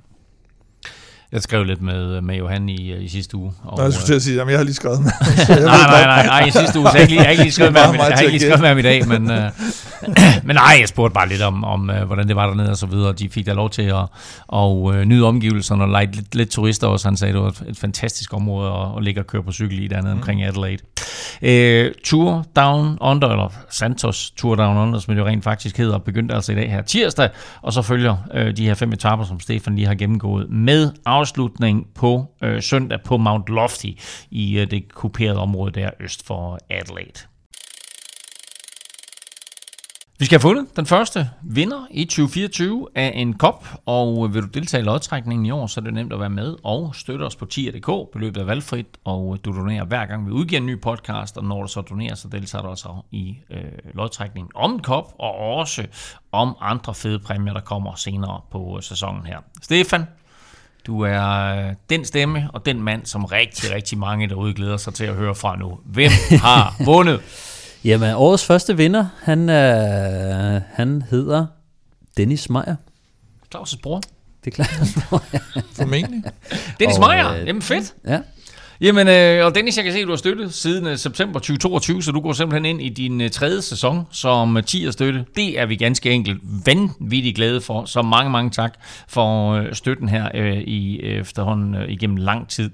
Jeg skrev lidt med, med Johan i, i sidste uge. Og, Og, jeg skulle til at sige, jamen jeg har lige skrevet med. nej, nej, nej, nej, i sidste uge, så jeg ikke jeg har ikke lige skrevet med, ham, jeg har ikke lige at skrevet med ham i dag, men, øh, men nej, jeg spurgte bare lidt om, om øh, hvordan det var dernede og så videre. De fik da lov til at, og, øh, nyde omgivelserne og lege lidt, lidt turister også. Han sagde, det var et, et fantastisk område at, at ligge og køre på cykel i dernede mm. omkring Adelaide. Øh, Tour Down Under, eller Santos Tour Down Under, som det jo rent faktisk hedder, begyndte altså i dag her tirsdag, og så følger øh, de her fem etaper, som Stefan lige har gennemgået, med afslutning på øh, søndag på Mount Lofty i øh, det kuperede område der øst for Adelaide. Vi skal have fundet den første vinder i 2024 af en kop, og vil du deltage i lodtrækningen i år, så er det nemt at være med og støtte os på tier.dk. Beløbet er valgfrit, og du donerer hver gang vi udgiver en ny podcast, og når du så donerer, så deltager du også i øh, lodtrækningen om en kop, og også om andre fede præmier, der kommer senere på øh, sæsonen her. Stefan, du er øh, den stemme og den mand, som rigtig, rigtig mange derude glæder sig til at høre fra nu. Hvem har vundet? Jamen, årets første vinder, han, øh, han hedder Dennis Meyer. Claus' bror. Det er klart. Formentlig. Dennis Og, Meyer. øh, Jamen fedt. ja. Jamen, øh, og Dennis, jeg kan se, at du har støttet siden øh, september 2022, så du går simpelthen ind i din øh, tredje sæson som øh, 10 støtte. Det er vi ganske enkelt vanvittigt glade for, så mange, mange tak for øh, støtten her øh, i øh, efterhånden øh, igennem lang tid.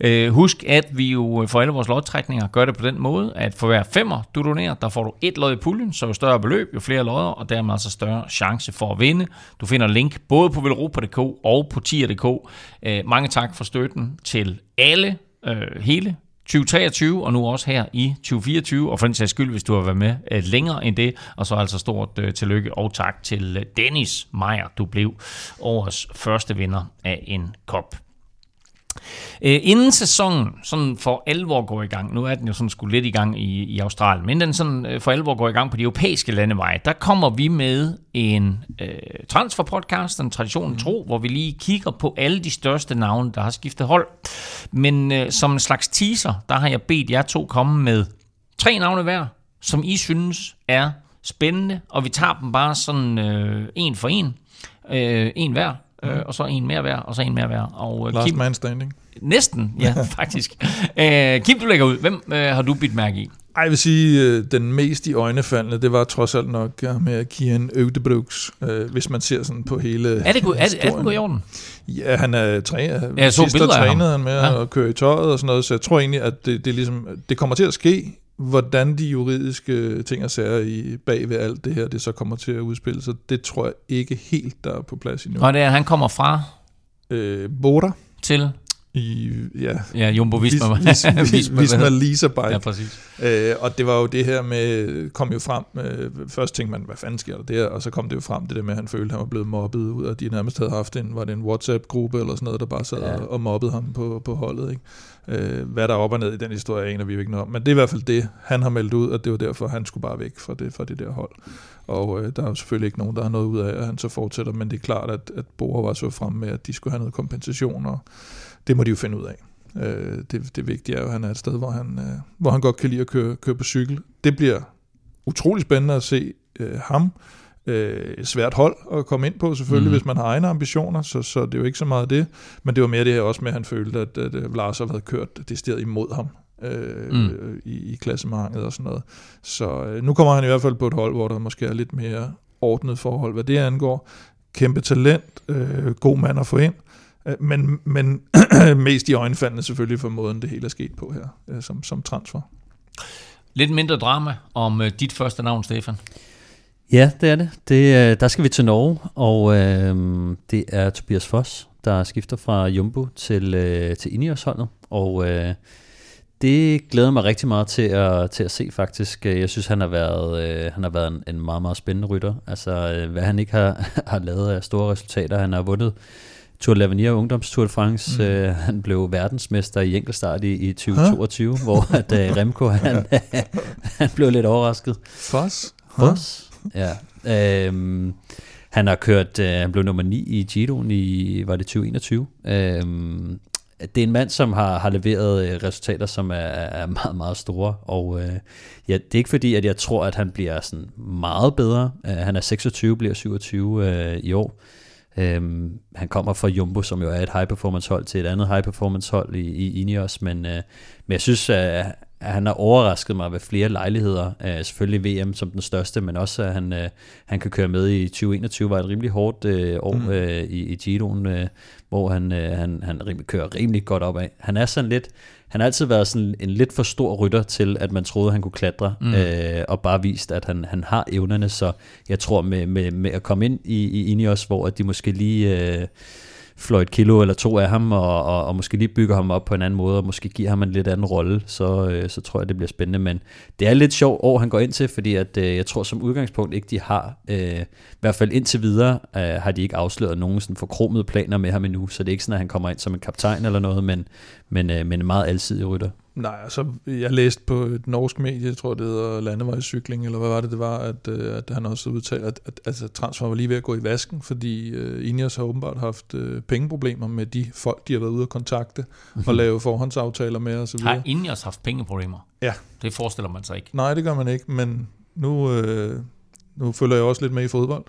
Øh, husk, at vi jo øh, for alle vores lodtrækninger gør det på den måde, at for hver femmer, du donerer, der får du et lod i puljen, så jo større beløb, jo flere lodder, og dermed altså større chance for at vinde. Du finder link både på velropa.dk og på tier.dk. Øh, mange tak for støtten til alle øh, hele 2023, og nu også her i 2024, og for den sags skyld, hvis du har været med øh, længere end det, og så altså stort øh, tillykke og tak til øh, Dennis Meyer, du blev årets første vinder af en kop. Øh, inden sæsonen sådan for alvor går i gang, nu er den jo sådan skulle lidt i gang i, i Australien, men den sådan øh, for alvor går i gang på de europæiske landeveje, der kommer vi med en øh, transferpodcast, en tradition tro, hvor vi lige kigger på alle de største navne, der har skiftet hold. Men øh, som en slags teaser, der har jeg bedt jer to komme med tre navne hver, som I synes er spændende, og vi tager dem bare sådan øh, en for en, øh, en hver, øh, og så en mere hver, og så en mere hver. Og øh, Last Kim, man standing. Næsten, ja, faktisk. Øh, Kim, du lægger ud. Hvem øh, har du bidt mærke i? Ej, jeg vil sige, øh, den mest i øjnefaldende, det var trods alt nok ja, med Kian Øvdebrugs, øh, hvis man ser sådan på hele Er det, go- er, er det gået i orden? Ja, han er træner. Ja, så Sidst der trænede han med Ja. at køre i tøjet og sådan noget, så jeg tror egentlig, at det, det, ligesom, det kommer til at ske, hvordan de juridiske ting og sager i, bag ved alt det her, det så kommer til at udspille sig. Det tror jeg ikke helt, der er på plads endnu. Og det er, han kommer fra Øh, Bora, til... i ja, Ja, Jumbo Visma. Vis, vis, vis, Visma Lisa Bike. Ja, præcis. Øh, og det var jo det her med, kom jo frem, øh, først tænkte man, hvad fanden sker der der, og så kom det jo frem, det der med, at han følte, at han var blevet mobbet ud, og de nærmest havde haft en, var det en WhatsApp-gruppe eller sådan noget, der bare sad Ja. og, og mobbede ham på, på holdet. Ikke? Øh, hvad der er op og ned i den historie, aner vi ikke noget om, men det er i hvert fald det, han har meldt ud, og det var derfor, han skulle bare væk fra det, fra det der hold. Og øh, der er jo selvfølgelig ikke nogen, der har noget ud af, at han så fortsætter, men det er klart, at, at Bora var så frem med, at de skulle have noget kompensation, og det må de jo finde ud af. Øh, det, det vigtige er jo, at han er et sted, hvor han, øh, hvor han godt kan lide at køre, køre på cykel. Det bliver utrolig spændende at se øh, ham. Øh, et svært hold at komme ind på, selvfølgelig, mm. hvis man har egne ambitioner, så, så det er jo ikke så meget det. Men det var mere det her også med, at han følte, at, at, at Lars havde kørt decideret imod ham øh, Mm. mm. i, i klassementet og sådan noget. Så øh, nu kommer han i hvert fald på et hold, hvor der måske er lidt mere ordnet forhold, hvad det angår. Kæmpe talent, øh, god mand at få ind. Øh, Men, men mest i øjenfaldene selvfølgelig for måden, det hele er sket på her, øh, som, som transfer. Lidt mindre drama om uh, dit første navn, Stefan. Ja, det er det. det øh, der skal vi til Norge, og øh, det er Tobias Foss, der skifter fra Jumbo til, øh, til Ineos-holdet. Og øh, det glæder mig rigtig meget til at, til at se faktisk. Jeg synes, han har været, øh, han har været en, en meget, meget spændende rytter. Altså, øh, hvad han ikke har, har lavet af store resultater. Han har vundet Tour de l'Avenir Ungdoms Tour de France. Mm. Øh, han blev verdensmester i enkeltstart i, i 2022, huh? hvor at, øh, Remco han, han blev lidt overrasket. Foss? Foss? Ja. Øhm, han har kørt, øh, han blev nummer 9 i Giroen i, var det 2021. Øhm, det er en mand, som har, har leveret øh, resultater, som er, er meget, meget store, og øh, ja, det er ikke fordi, at jeg tror, at han bliver sådan meget bedre. Uh, han er 26, bliver 27 øh, i år. Øhm, han kommer fra Jumbo, som jo er et high performance hold, til et andet high performance hold i, i Ineos, men, øh, men jeg synes, at at han har overrasket mig ved flere lejligheder. Uh, selvfølgelig VM som den største, men også at han, uh, han kan køre med i 2021, var et rimelig hårdt uh, år mm. uh, i, i Giroen, uh, hvor han, uh, han, han rimelig, kører rimelig godt opad. Han er sådan lidt, han har altid været sådan en lidt for stor rytter til, at man troede, han kunne klatre, mm. øh, og bare vist, at han, han har evnerne, så jeg tror med, med, med at komme ind i, i Ineos, hvor at de måske lige øh, fløj et kilo eller to af ham, og, og, og måske lige bygger ham op på en anden måde, og måske giver ham en lidt anden rolle, så, øh, så tror jeg, det bliver spændende. Men det er lidt sjovt år, han går ind til, fordi at, øh, jeg tror som udgangspunkt ikke, de har, øh, i hvert fald indtil videre, øh, har de ikke afsløret nogen sådan forkromede planer med ham endnu, så det er ikke sådan, at han kommer ind som en kaptajn eller noget, men, men, øh, men en meget alsidig rytter. Nej, altså, jeg læste på et norsk medie, jeg tror det hedder Landevejscykling, eller hvad var det, det var, at, øh, at han også udtalte, at, at altså, transfer var lige ved at gå i vasken, fordi uh, Ineos har åbenbart haft uh, pengeproblemer med de folk, de har været ude at kontakte og lave forhåndsaftaler med osv. Har Ineos haft pengeproblemer? Ja. Det forestiller man sig ikke. Nej, det gør man ikke, men nu, øh, nu følger jeg også lidt med i fodbold,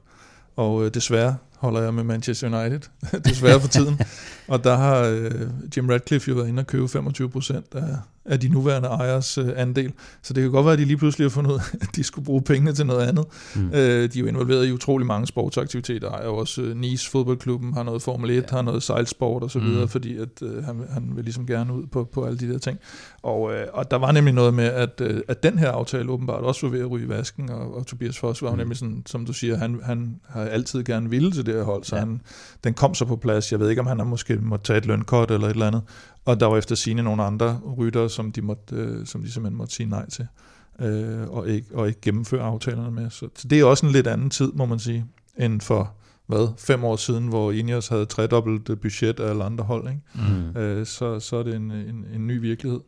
og øh, desværre holder jeg med Manchester United, desværre for tiden. Og der har øh, Jim Radcliffe jo været inde og købe 25 procent af, af de nuværende ejers øh, andel. Så det kan godt være, at de lige pludselig har fundet ud af, at de skulle bruge pengene til noget andet. Mm. Øh, de er jo involveret i utrolig mange sportsaktiviteter. Ejer også øh, Nice fodboldklubben, har noget Formel 1, ja. har noget sejlsport og så videre, mm. fordi at, øh, han, han vil ligesom gerne ud på, på alle de der ting. Og, øh, og der var nemlig noget med, at, øh, at den her aftale åbenbart også var ved at ryge i vasken, og, og Tobias Foss var mm. nemlig sådan, som du siger, han, han har altid gerne ville til det her hold, så ja. han, den kom så på plads. Jeg ved ikke, om han måske måtte tage et lønkort eller et eller andet. Og der var efter sine nogle andre rytter, som de, måtte, øh, som de simpelthen måtte sige nej til, øh, og, ikke, og ikke gennemføre aftalerne med. Så, så det er også en lidt anden tid, må man sige, end for hvad, fem år siden, hvor Ineos havde tredobbelt budget af alle andre hold. Ikke? Mm. Øh, så, så er det en, en, en ny virkelighed.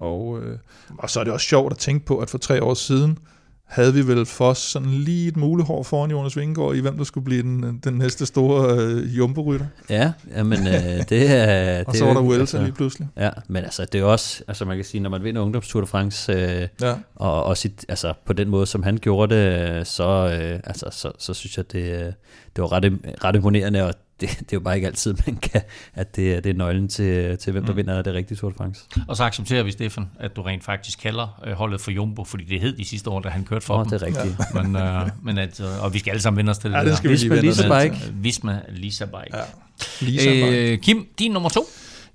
Og, øh, og så er det også sjovt at tænke på, at for tre år siden, havde vi vel for sådan lige et mulehår foran Jonas Vingegaard i, hvem der skulle blive den, den næste store øh, jumbo-rytter. Ja, jamen, øh, det er... og det så var der Vuelta altså, lige pludselig. Ja, men altså, det er også, altså man kan sige, når man vinder ungdomstour de France, øh, Ja. og også i, altså, på den måde, som han gjorde det, øh, så, øh, altså, så, så synes jeg, det, øh, det var ret, ret imponerende, og det, det er jo bare ikke altid, man kan, at det, det er nøglen til, til hvem der Mm. vinder det rigtige Tour de France. Og så accepterer vi, Stefan, at du rent faktisk kalder øh, holdet for Jumbo, fordi det hed de sidste år, da han kørte for Åh, dem. det er rigtigt. Men, øh, men at, øh, og vi skal alle sammen vende os til det Ja, der. det skal vi lige Visma vende os Lisa til. Bike. Øh, Visma Lisa Bike. Ja. Lisa Øh, Kim, din nummer to.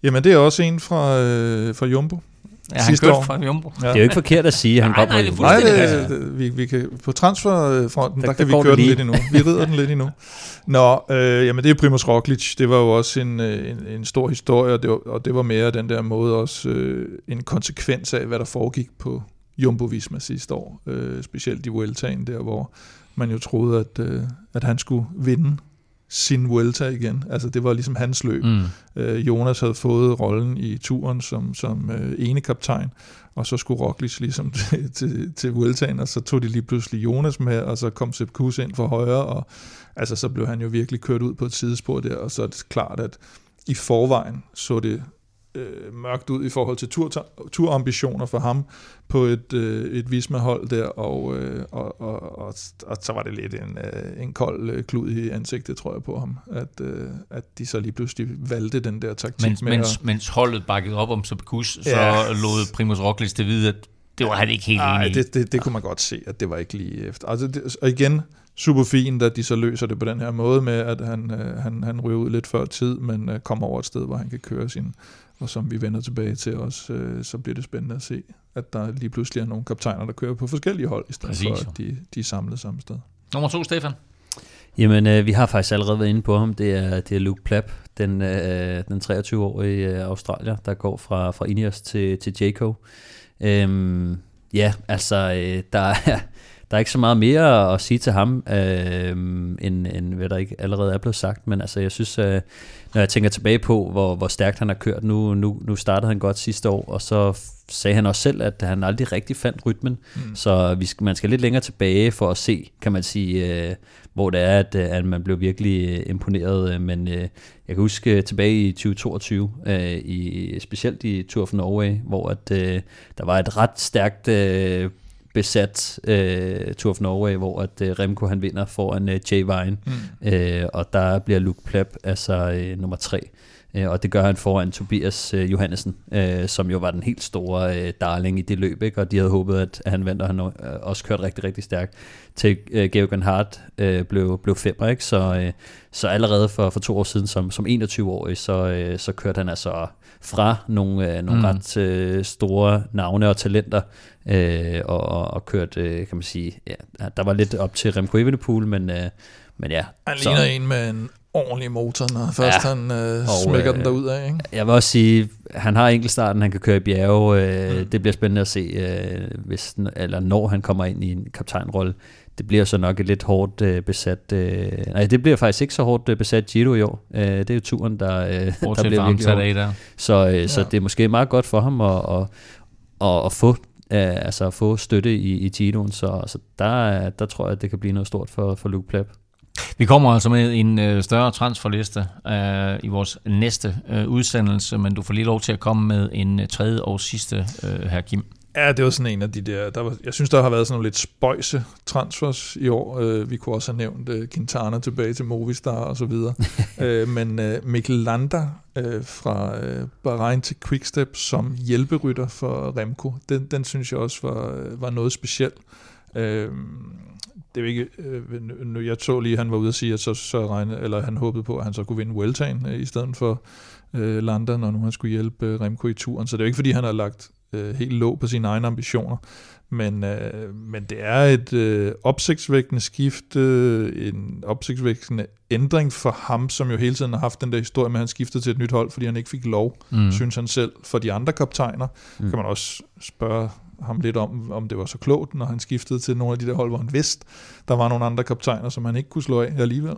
Jamen, det er også en fra, øh, fra Jumbo. Ja, han sidste kørte år. fra Jumbo. Ja. Det er jo ikke forkert at sige, at han Nej, kom fra det Jumbo. Nej, det, det, vi, vi kan, på transferfronten, Der- der, der der kan vi køre det den lidt endnu. Vi rider den lidt endnu. Nå, øh, jamen det er Primoz Roglic. Det var jo også en, øh, en, en stor historie, og det, var, og det var mere den der måde også øh, en konsekvens af, hvad der foregik på Jumbo-Visma sidste år. Øh, specielt i Vueltaen der, hvor man jo troede, at, øh, at han skulle vinde sin Vuelta igen. Altså det var ligesom hans løb. Mm. Øh, Jonas havde fået rollen i turen som, som øh, ene kaptajn, og så skulle Roglic ligesom til, til, til Vueltaen, og så tog de lige pludselig Jonas med, og så kom Sepp Kuss ind for højre, og altså, så blev han jo virkelig kørt ud på et sidespor der, og så er det klart, at i forvejen så det øh, mørkt ud i forhold til tur, turambitioner for ham på et, øh, et Visma-hold der, og, øh, og, og, og, og så var det lidt en, øh, en kold øh, klud i ansigtet, tror jeg på ham, at, øh, at de så lige pludselig valgte den der taktik Mens, med mens, at, mens holdet bakkede op om så Ja. lod Primoz Roglic det vide, at det var han ikke helt Ej, enig det, det, det kunne man godt se, at det var ikke lige efter. Altså, det, og igen, super fint, at de så løser det på den her måde med, at han, øh, han, han ryger ud lidt før tid, men øh, kommer over et sted, hvor han kan køre sin, og som vi vender tilbage til også, øh, så bliver det spændende at se, at der lige pludselig er nogle kaptajner, der kører på forskellige hold, i stedet Præcis. for, at de, de er samlet samme sted. Nummer to, Stefan. Jamen, øh, vi har faktisk allerede været inde på ham. Det er, det er Luke Plapp, den, øh, den 23-årige øh, australier, der går fra, fra Ineos til, til Jayco. Øhm, ja, altså, øh, der, er, der er ikke så meget mere at sige til ham, øh, end, end hvad der ikke allerede er blevet sagt. Men altså, jeg synes, øh, når jeg tænker tilbage på, hvor, hvor stærkt han har kørt, nu, nu, nu startede han godt sidste år, og så sagde han også selv, at han aldrig rigtig fandt rytmen. Mm. Så vi skal, man skal lidt længere tilbage for at se, kan man sige, øh, hvor det er, at, øh, at man blev virkelig øh, imponeret. Men øh, jeg kan huske øh, tilbage i 2022, øh, i, specielt i Tour of Norway, hvor at, øh, der var et ret stærkt øh, besat øh, Tour of Norway, hvor at øh, Remco han vinder foran øh, Jay Vine, mm. øh, og der bliver Luke Plapp altså øh, nummer tre. Øh, og det gør han foran Tobias øh, Johannesen, øh, som jo var den helt store øh, darling i det løb, ikke? og de havde håbet, at han vandt, og han øh, også kørt rigtig, rigtig stærkt. Til øh, Georg Hart øh, blev, blev femmer, ikke? Så, øh, så allerede for, for to år siden, som, som 21-årig, så, øh, så kørte han altså fra nogle, øh, nogle Mm. ret øh, store navne og talenter, øh, og, og, og kørte, øh, kan man sige, ja, der var lidt op til Remco Evenepoel, men, øh, men ja. Han så- ligner en med en ordentlig motor, når først Ja. han øh, Og, smækker øh, den derud af. Ikke? Jeg vil også sige, han har enkeltstarten, han kan køre i bjerge. Øh, Mm. Det bliver spændende at se, øh, hvis, eller når han kommer ind i en kaptajnrolle. Det bliver så nok et lidt hårdt øh, besat... Øh, nej, det bliver faktisk ikke så hårdt øh, besat Giro i år. Øh, det er jo turen, der, øh, der bliver virkelig hård. der. Så, øh, så Ja. det er måske meget godt for ham at, at, at, at få øh, altså at få støtte i, i Giroen, så, så der, er- der tror jeg, at det kan blive noget stort for, for Luke Plapp. Vi kommer altså med en øh, større transferliste øh, i vores næste øh, udsendelse, men du får lige lov til at komme med en øh, tredje og sidste, øh, her Kim. Ja, det var sådan en af de der, der var, jeg synes, der har været sådan nogle lidt spøjse transfers i år. Øh, vi kunne også have nævnt øh, Quintana tilbage til Movistar og så videre. øh, men øh, Mikkel Lander øh, fra øh, Bahrain til Quickstep som hjælperytter for Remco, den, den synes jeg også var, øh, var noget specielt. Øh, det er ikke, øh, nu, jeg så lige, at han var ude at sige, at så, så regne, eller han håbede på, at han så kunne vinde Vueltaen øh, i stedet for øh, Lander, når nu han skulle hjælpe øh, Remco i turen. Så det er jo ikke, fordi han har lagt øh, helt låg på sine egne ambitioner. Men, øh, men det er et øh, opsigtsvækkende skift, øh, en opsigtsvækkende ændring for ham, som jo hele tiden har haft den der historie med, at han skiftede til et nyt hold, fordi han ikke fik lov, Mm. synes han selv. For de andre kaptajner mm. kan man også spørge ham lidt om, om det var så klogt, når han skiftede til nogle af de der hold, hvor han vidste, der var nogle andre kaptajner, som han ikke kunne slå af alligevel.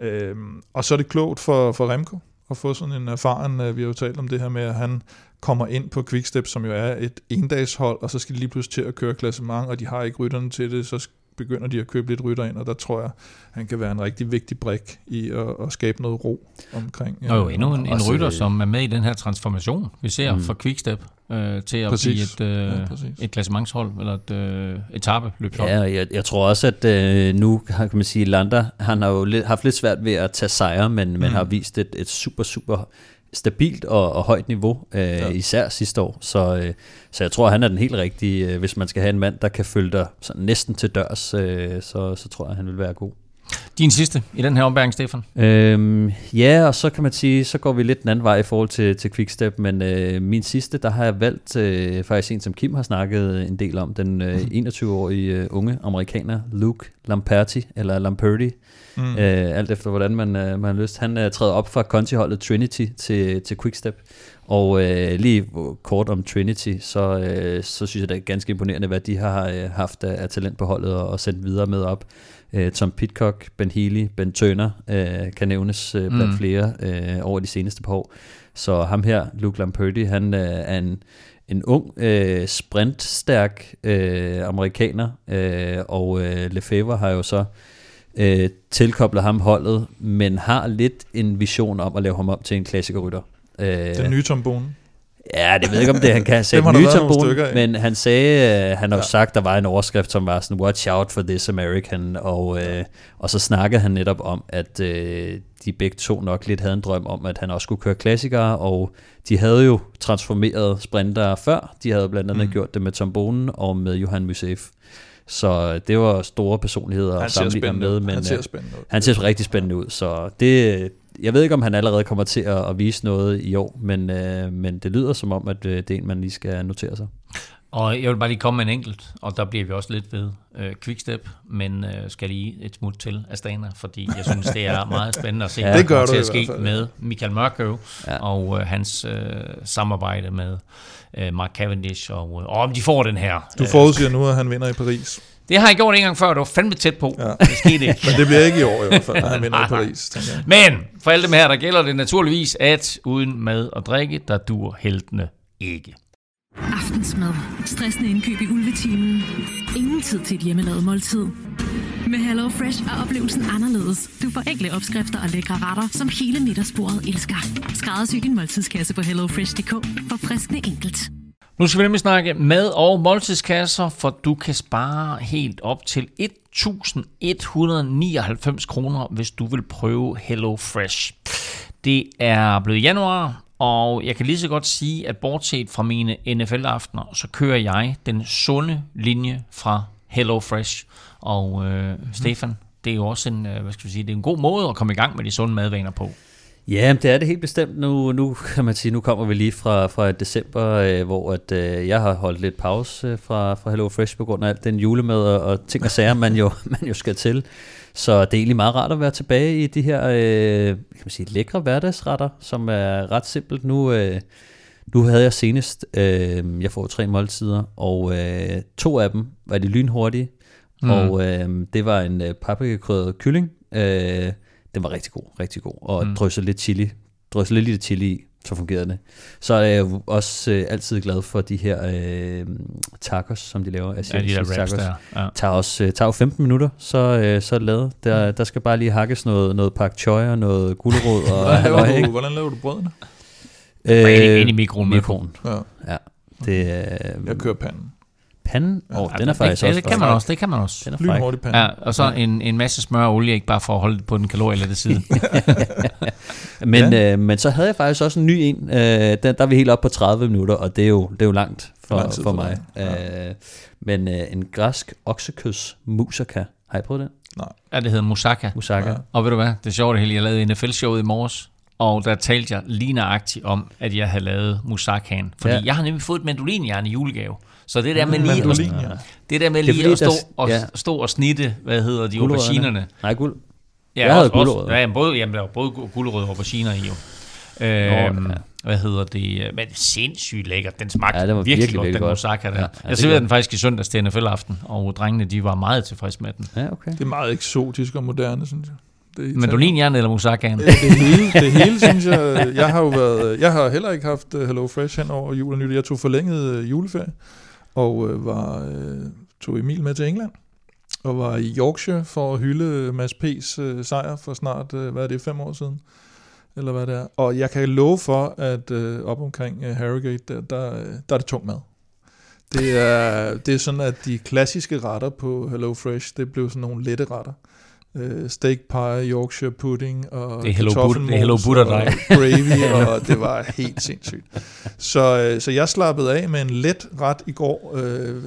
Øh, og så er det klogt for, for Remco at få sådan en erfaren, øh, vi har jo talt om det her med, at han kommer ind på Quickstep, som jo er et endagshold, og så skal de lige pludselig til at køre klassement, og de har ikke rytterne til det, så begynder de at købe lidt rytter ind, og der tror jeg, han kan være en rigtig vigtig brik i at, at skabe noget ro omkring. Og jo endnu en, en rytter, øh, som er med i den her transformation, vi ser Mm. fra Quickstep øh, til at Præcis. blive et, øh, Ja, præcis. et klassementshold, eller et øh, etape-løbshold. Ja, jeg, jeg tror også, at øh, nu kan man sige, Lander, han har jo lidt, haft lidt svært ved at tage sejre, men, men Mm. har vist et, et super, super stabilt og, og højt niveau, øh, ja. især sidste år. Så, øh, så jeg tror, han er den helt rigtige. Øh, hvis man skal have en mand, der kan følge dig sådan næsten til dørs, øh, så, så tror jeg, han vil være god. Din sidste i den her ombæring, Stefan? Øhm, ja, og så kan man sige, så går vi lidt den anden vej i forhold til, til Quickstep, men øh, min sidste, der har jeg valgt øh, faktisk en, som Kim har snakket en del om, den øh, 21-årige øh, unge amerikaner, Luke Lamperti, eller Lamperti, mm. øh, alt efter hvordan man, øh, man har lyst. Han øh, træder op fra Conti-holdet Trinity til, til Quickstep, og øh, lige kort om Trinity, så, øh, så synes jeg, det er ganske imponerende, hvad de har øh, haft af, af talent på holdet og, og sendt videre med op. Øh, Tom Pitcock, Ben Healy, Ben Turner øh, kan nævnes øh, blandt mm. flere øh, over de seneste par år. Så ham her, Luke Lamperti, han øh, er en, en ung, øh, sprintstærk øh, amerikaner, øh, og øh, Lefebvre har jo så øh, tilkoblet ham holdet, men har lidt en vision om at lave ham op til en klassikerrytter. Øh, Den nye trombone. Ja, det ved ikke, om det han kan sige nye trombone, men han sagde, uh, han har ja. sagt, der var en overskrift, som var sådan, watch out for this American, og, uh, og så snakkede han netop om, at uh, de begge to nok lidt havde en drøm om, at han også skulle køre klassikere, og de havde jo transformeret sprinter før, de havde blandt andet mm. gjort det med Tombonen og med Johan Musef. Så det var store personligheder at sammenligne med, men han ser, spændende ud. han ser rigtig spændende ud, så det, jeg ved ikke, om han allerede kommer til at, at vise noget i år, men, øh, men det lyder som om, at øh, det er en, man lige skal notere sig. Og jeg vil bare lige komme med en enkelt, og der bliver vi også lidt ved øh, Quickstep, men øh, skal lige et smut til Astana, fordi jeg synes, det er meget spændende at se, ja, det gør til at ske med Michael Mørkøv ja. og øh, hans øh, samarbejde med øh, Mark Cavendish, og, øh, om de får den her. Du forudsiger nu, at han vinder i Paris. Det har jeg gjort en gang før, det var fandme tæt på. Ja. Det skete ikke. Men det bliver ikke i år i hvert fald, vinder i Paris. Men for alle dem her, der gælder det naturligvis, at uden mad og drikke, der dur heltene ikke. Aftensmad. Stressende indkøb i ulvetimen. Ingen tid til et hjemmelavet måltid. Med Hello Fresh er oplevelsen anderledes. Du får enkle opskrifter og lækre retter, som hele middagsbordet elsker. Skræddersy din måltidskasse på hellofresh.dk for friskende enkelt. Nu skal vi nemlig snakke mad- og måltidskasser, for du kan spare helt op til 1.199 kroner, hvis du vil prøve Hello Fresh. Det er blevet januar, og jeg kan lige så godt sige, at bortset fra mine NFL-aftener, så kører jeg den sunde linje fra Hello Fresh. Og øh. Stefan, det er jo også en, øh, hvad skal vi sige, det er en god måde at komme i gang med de sunde madvaner på. Ja, det er det helt bestemt. Nu, nu kan man sige, nu kommer vi lige fra, fra december, øh, hvor at, øh, jeg har holdt lidt pause øh, fra, fra Hello Fresh på grund af alt den julemad og, og ting og sager, man jo, man jo skal til. Så det er egentlig meget rart at være tilbage i de her øh, kan man sige, lækre hverdagsretter, som er ret simpelt. Nu, øh, nu havde jeg senest, øh, jeg får tre måltider, og øh, to af dem var de lynhurtige, mm. og øh, det var en øh, paprikakrydret kylling, øh, den var rigtig god, rigtig god. Og mm. drysser lidt chili, drysser lidt lidt chili i, så fungerede det. Så er jeg jo også øh, altid glad for de her øh, tacos, som de laver. Altså, ja, de der tacos. Der. Ja. Tager, også, øh, tager jo 15 minutter, så, øh, så er det lavet. Der, mm. der skal bare lige hakkes noget, noget pak choy og noget gulerod. og, hvordan, laver du, hvordan laver du brødene? Øh, ind i mikroen. mikroen. Ja. ja. Det, øh, jeg kører panden panden. Ja, oh, den er faktisk det, også det kan man også, det kan man også. Den er hurtig pande. Ja, og så en, en masse smør og olie, ikke bare for at holde det på den kalorielette side. men, ja. øh, men så havde jeg faktisk også en ny en. Øh, den, der er vi helt op på 30 minutter, og det er jo, det er jo langt for, lang for, for mig. Ja. Øh, men øh, en græsk oksekøds musaka. Har I prøvet den? Nej. Ja, det hedder Musaka. Musaka. Ja. Og ved du hvad, det er sjovt, at jeg lavede NFL-showet i morges, og der talte jeg lige nøjagtigt om, at jeg havde lavet Musakaen. Fordi ja. jeg har nemlig fået et mandolinjern i julegave. Så det der med lige, at, ja. det der med lige at stå, og, ja. stå og snitte, hvad hedder de, auberginerne. Nej, guld. Ja, jeg havde gulerødder. Ja, både, jamen, der var både gulerødder og auberginer i jo. Øhm, ja. Hvad hedder det? Men sindssygt lækkert. Den smagte ja, det var virkelig, virkelig godt, den moussaka der. Ja, ja, jeg serverede den faktisk i søndags til NFL-aften, og drengene de var meget tilfredse med den. Ja, okay. Det er meget eksotisk og moderne, synes jeg. Det Mandolinjern eller moussakaen? Det, det, hele, det hele, synes jeg. Jeg har jo været, jeg har heller ikke haft uh, Hello Fresh hen over jul og nytår. Jeg tog forlænget uh, juleferie og øh, var, øh, tog Emil med til England, og var i Yorkshire for at hylde Mads P's øh, sejr for snart, øh, hvad er det, fem år siden? Eller hvad det er. Og jeg kan love for, at øh, op omkring øh, Harrogate, der, der, øh, der er det tung mad. Det er, det er sådan, at de klassiske retter på Hello Fresh, det blev sådan nogle lette retter øh, steak pie, Yorkshire pudding og Det er Hello kartoffelmos det er Hello Buddha og dig. gravy, og det var helt sindssygt. Så, øh, så jeg slappede af med en let ret i går, øh,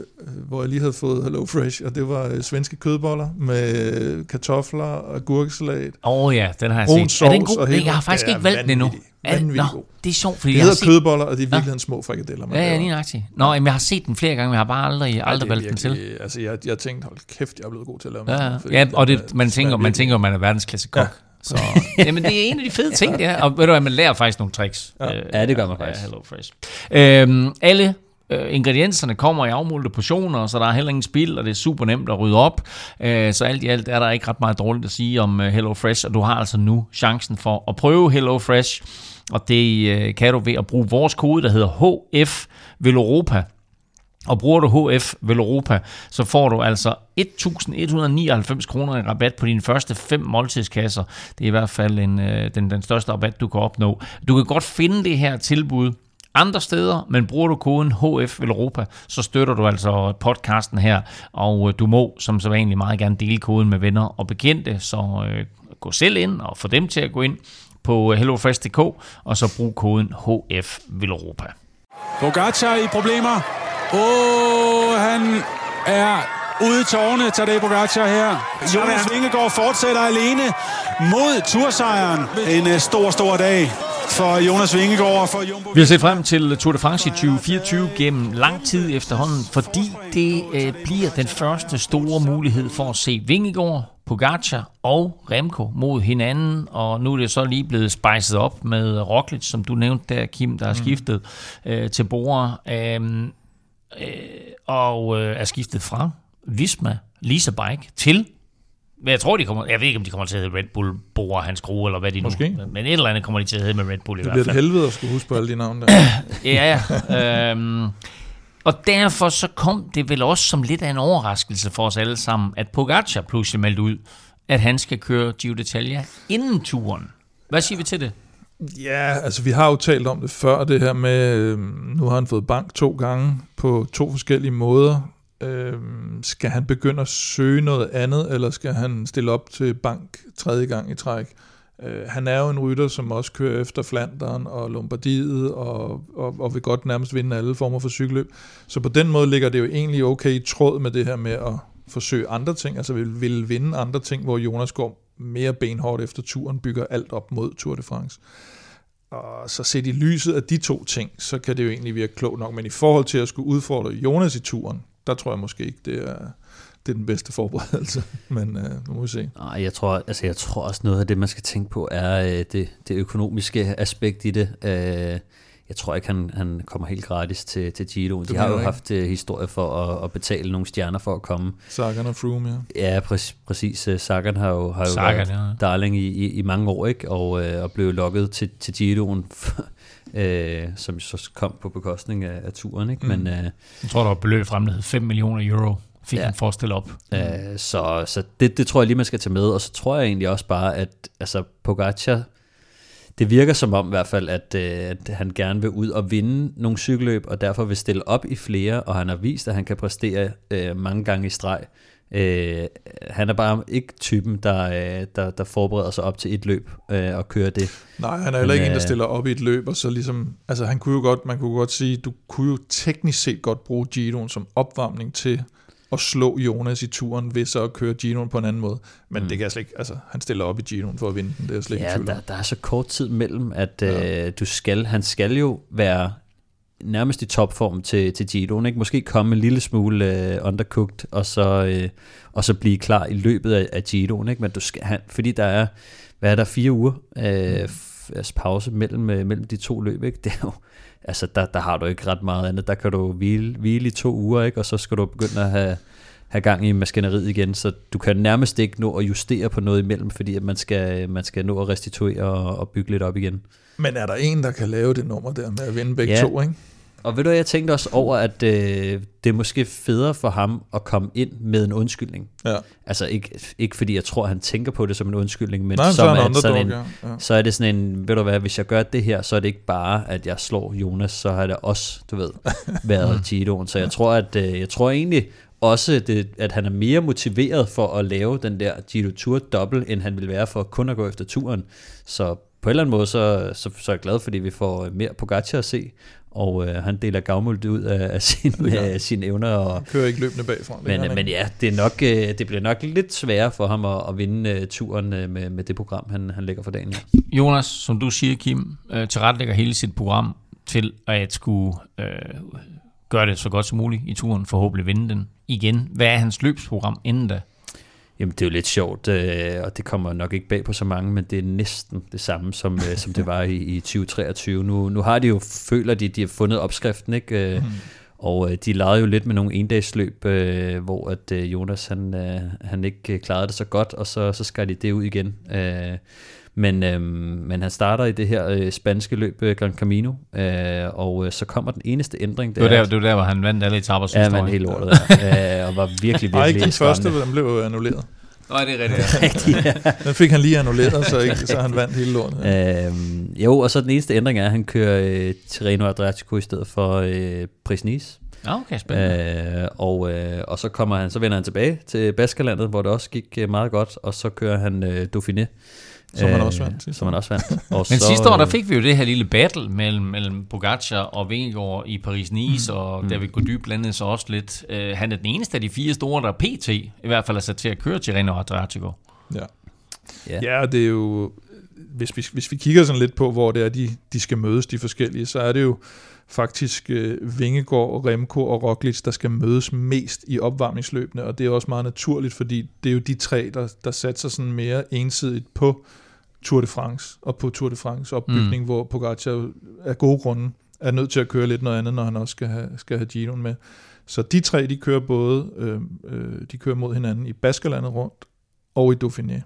hvor jeg lige havde fået Hello Fresh, og det var øh, svenske kødboller med øh, kartofler og agurkesalat. Åh oh, ja, den har jeg set. Er den og god? Jeg har faktisk ikke valgt den endnu. Er det, nå, god. det er sjovt, fordi Det hedder set... kødboller, og det er i virkeligheden små frikadeller. man Ja, ja, lige nøjagtigt. Nå, jamen, jeg har set den flere gange, men jeg har bare aldrig, Ej, aldrig valgt den til. virkelig- Altså, jeg, jeg tænkte, hold kæft, jeg er blevet god til at lave Ja, mad, ja. ja og det, man, tænker, man virkelig tænker, man er verdensklasse kok. Ja. Så, jamen, det er en af de fede ting, det er. Og ved du hvad, man lærer faktisk nogle tricks. Ja. Øh, Ja, det gør man faktisk. Hello Fresh. Øhm, alle øh, ingredienserne kommer i afmålte portioner, så der er heller ingen spild, og det er super nemt at rydde op. Øh, så alt i alt er der ikke ret meget dårligt at sige om øh, Hello Fresh, og du har altså nu chancen for at prøve Hello Fresh, og det øh, kan du ved at bruge vores kode, der hedder HF Veloropa. Og bruger du HF Veloropa, så får du altså 1.199 kroner i rabat på dine første fem måltidskasser. Det er i hvert fald en, øh, den, den største rabat, du kan opnå. Du kan godt finde det her tilbud andre steder, men bruger du koden HF Europa, så støtter du altså podcasten her, og øh, du må som så vanligt meget gerne dele koden med venner og bekendte, så øh, gå selv ind og få dem til at gå ind på øh, hellofresh.dk, og så brug koden HF Veloropa. Pogacar i problemer. Åh, oh, han er ude i tårne, Tadej Pogacar her. Jonas Vingegaard fortsætter alene mod tursejren. En øh, stor, stor dag for Jonas Vingegaard og for Jumbo. Vi har set frem til Tour de France i 2024 gennem lang tid efterhånden, fordi det øh, bliver den første store mulighed for at se Vingegaard, Pogacar og Remco mod hinanden, og nu er det så lige blevet spejset op med Roglic, som du nævnte der, Kim, der er skiftet øh, til Bora, øh, øh, og øh, er skiftet fra Visma Lisa Bike til men jeg tror, de kommer... Jeg ved ikke, om de kommer til at hedde Red Bull Bora Hans Skrue, eller hvad de Måske. nu... Men et eller andet kommer de til at hedde med Red Bull i Det hvert bliver fald. et helvede at skulle huske på alle de navne der. Ja, øhm, og derfor så kom det vel også som lidt af en overraskelse for os alle sammen, at Pogacar pludselig meldte ud, at han skal køre Giro d'Italia inden turen. Hvad siger vi til det? Ja, altså vi har jo talt om det før, det her med, øh, nu har han fået bank to gange på to forskellige måder. Øh, skal han begynde at søge noget andet, eller skal han stille op til bank tredje gang i træk? Øh, han er jo en rytter, som også kører efter Flanderen og Lombardiet, og, og, og vil godt nærmest vinde alle former for cykelløb. Så på den måde ligger det jo egentlig okay i tråd med det her med at forsøge andre ting, altså vil, vil vinde andre ting, hvor Jonas går mere benhårdt efter turen, bygger alt op mod Tour de France. Og så set i lyset af de to ting, så kan det jo egentlig virke klogt nok. Men i forhold til at skulle udfordre Jonas i turen, der tror jeg måske ikke, det er, det er den bedste forberedelse. Men øh, nu må vi se. Nej, jeg tror, altså jeg tror også noget af det, man skal tænke på, er øh, det, det økonomiske aspekt i det. Øh, jeg tror ikke, han, han kommer helt gratis til, til Giro. De har jo ikke? haft øh, historie for at, at betale nogle stjerner for at komme. Sagan og Froome, ja. Ja, præcis. præcis. Øh, Sagan har jo, har jo Sagan, været ja. darling i, i, i mange år, ikke? Og, øh, og blev lokket til, til Giroen, øh, som så kom på bekostning af, af turen. Ikke? Mm. Men, øh, Jeg tror, der var beløb frem, der hed 5 millioner euro, fik Ja. han for at stille op. Øh, så så det, det tror jeg lige, man skal tage med. Og så tror jeg egentlig også bare, at altså, Pogacar, det virker som om i hvert fald, at, øh, at han gerne vil ud og vinde nogle cykelløb, og derfor vil stille op i flere, og han har vist, at han kan præstere øh, mange gange i streg. Øh, han er bare ikke typen, der, øh, der, der forbereder sig op til et løb øh, og kører det. Nej, han er heller ikke Men, en, der øh, stiller op i et løb, og så ligesom, altså han kunne jo godt, man kunne godt sige, du kunne jo teknisk set godt bruge Giroen som opvarmning til at slå Jonas i turen ved så at køre Giroen på en anden måde. Men mm. det kan jeg slet ikke, altså han stiller op i Giroen for at vinde den, det er jeg slet ikke Ja, om. der, der er så kort tid mellem, at Ja. øh, du skal, han skal jo være nærmest i topform til, til Giroen, ikke? Måske komme en lille smule øh, undercooked, og så, øh, og så blive klar i løbet af, af Giroen, ikke? Men du skal, han, fordi der er, hvad er der, fire uger øh, f- altså pause mellem, øh, mellem de to løb, ikke? Det er jo, altså der, der har du ikke ret meget andet. Der kan du hvile, hvile i to uger, ikke? Og så skal du begynde at have, have gang i maskineriet igen, så du kan nærmest ikke nå at justere på noget imellem, fordi at man skal, man skal nå at restituere og, og bygge lidt op igen. Men er der en, der kan lave det nummer der med at vinde begge Ja. to, ikke? Og ved du, jeg tænkte også over, at øh, det er måske federe for ham at komme ind med en undskyldning. Ja. Altså ikke, ikke fordi jeg tror, han tænker på det som en undskyldning, men Nej, så som er han at underdog, sådan en, ja. ja. så er det sådan en, ved du hvad, hvis jeg gør det her, så er det ikke bare, at jeg slår Jonas, så har det også, du ved, været Giroen. Så jeg tror, at øh, jeg tror egentlig også, det, at han er mere motiveret for at lave den der Giro Tour dobbelt, end han ville være for kun at gå efter turen. Så på en eller anden måde, så, så, så er jeg glad, fordi vi får mere Pogacar at se, og øh, han deler gavmuldt ud af, af sine, af sine evner. Og, Kører ikke løbende bagfra. men, han men ja, det, er nok, øh, det bliver nok lidt sværere for ham at, at vinde uh, turen uh, med, med det program, han, han lægger for dagen. Jonas, som du siger, Kim, øh, tilrettelægger hele sit program til at skulle øh, gøre det så godt som muligt i turen, forhåbentlig vinde den igen. Hvad er hans løbsprogram inden da? Jamen, det er jo lidt sjovt, øh, og det kommer nok ikke bag på så mange, men det er næsten det samme, som, øh, som det var i, i 2023. Nu, nu har de jo, føler de, de har fundet opskriften, ikke? Øh, mm. Og øh, de legede jo lidt med nogle endagsløb, øh, hvor at øh, Jonas han, øh, han ikke øh, klarede det så godt, og så, så skar de det ud igen. Øh, men, øh, men han starter i det her øh, spanske løb, øh, Gran Camino, øh, og øh, så kommer den eneste ændring. Det var, er, der, at- det var der, hvor han vandt alle etaper Ja, sidste år. men ikke? helt lortet, ja. øh, og var virkelig, Ej, ikke virkelig den første, den blev annulleret. Nej, det er rigtigt. Den fik han lige annulleret, så, ikke, så han vandt hele lortet. Øhm, jo, og så den eneste ændring er, at han kører øh, Tirreno Adriatico i stedet for øh, Prisnis. Ja, okay, spændende. Øh, og, øh, og så kommer han, så vender han tilbage til Baskerlandet, hvor det også gik øh, meget godt, og så kører han øh, Dauphiné. Som han også vandt sidste Som han også vandt. Og Men så, sidste år, der øh, fik vi jo det her lille battle mellem, mellem Pogacar og Vingegaard i Paris-Nice, mm. og David Gody blandede sig også lidt. Uh, han er den eneste af de fire store, der er PT, i hvert fald er sat til at køre Tirreno Adriatico. Ja. Ja. ja, og det er jo, hvis vi, hvis vi kigger sådan lidt på, hvor det er, de, de skal mødes, de forskellige, så er det jo faktisk øh, Vingegaard, Remco og Roglic, der skal mødes mest i opvarmningsløbene, og det er også meget naturligt, fordi det er jo de tre, der, der satser sådan mere ensidigt på Tour de France, og på Tour de France opbygning, mm. hvor Pogacar af gode grunde er nødt til at køre lidt noget andet, når han også skal have, skal have Giroen med. Så de tre, de kører både, øh, øh, de kører mod hinanden i Baskerlandet rundt og i Dauphiné.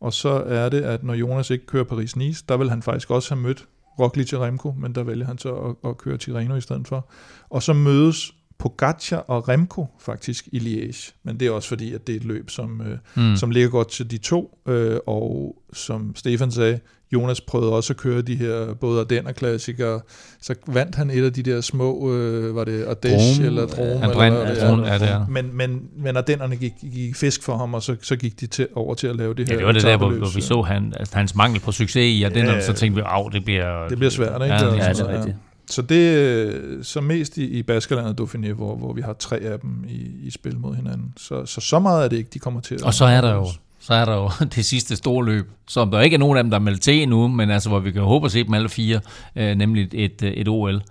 Og så er det, at når Jonas ikke kører Paris-Nice, der vil han faktisk også have mødt Roglic og Remco, men der vælger han så at, at køre Tirreno i stedet for. Og så mødes Pogacar og Remco faktisk i Liège, men det er også fordi, at det er et løb, som, øh, mm. som ligger godt til de to, øh, og som Stefan sagde, Jonas prøvede også at køre de her både Ardenner klassikere, så vandt han et af de der små, øh, var det Ardèche Drôme, eller Han eller brændte, hvad det ja, er. ja, det er. Men, men, men Ardennerne gik, gik fisk for ham, og så, så gik de til, over til at lave det her Ja, det var det der, hvor, hvor vi så- han, altså, hans mangel på succes i, og den, Ja, så tænkte vi, at det bliver... Det bliver svært, ikke? Ja, Og det Ja, det er Ja. Så det er så mest i, i Baskerlandet og Dauphiné, hvor, hvor vi har tre af dem i, i spil mod hinanden. Så, så så meget er det ikke, de kommer til at... Og så er der jo så er der jo det sidste store løb, som der ikke er nogen af dem, der er meldt til endnu, men altså, hvor vi kan håbe at se dem alle fire, øh, nemlig et, et, et OL.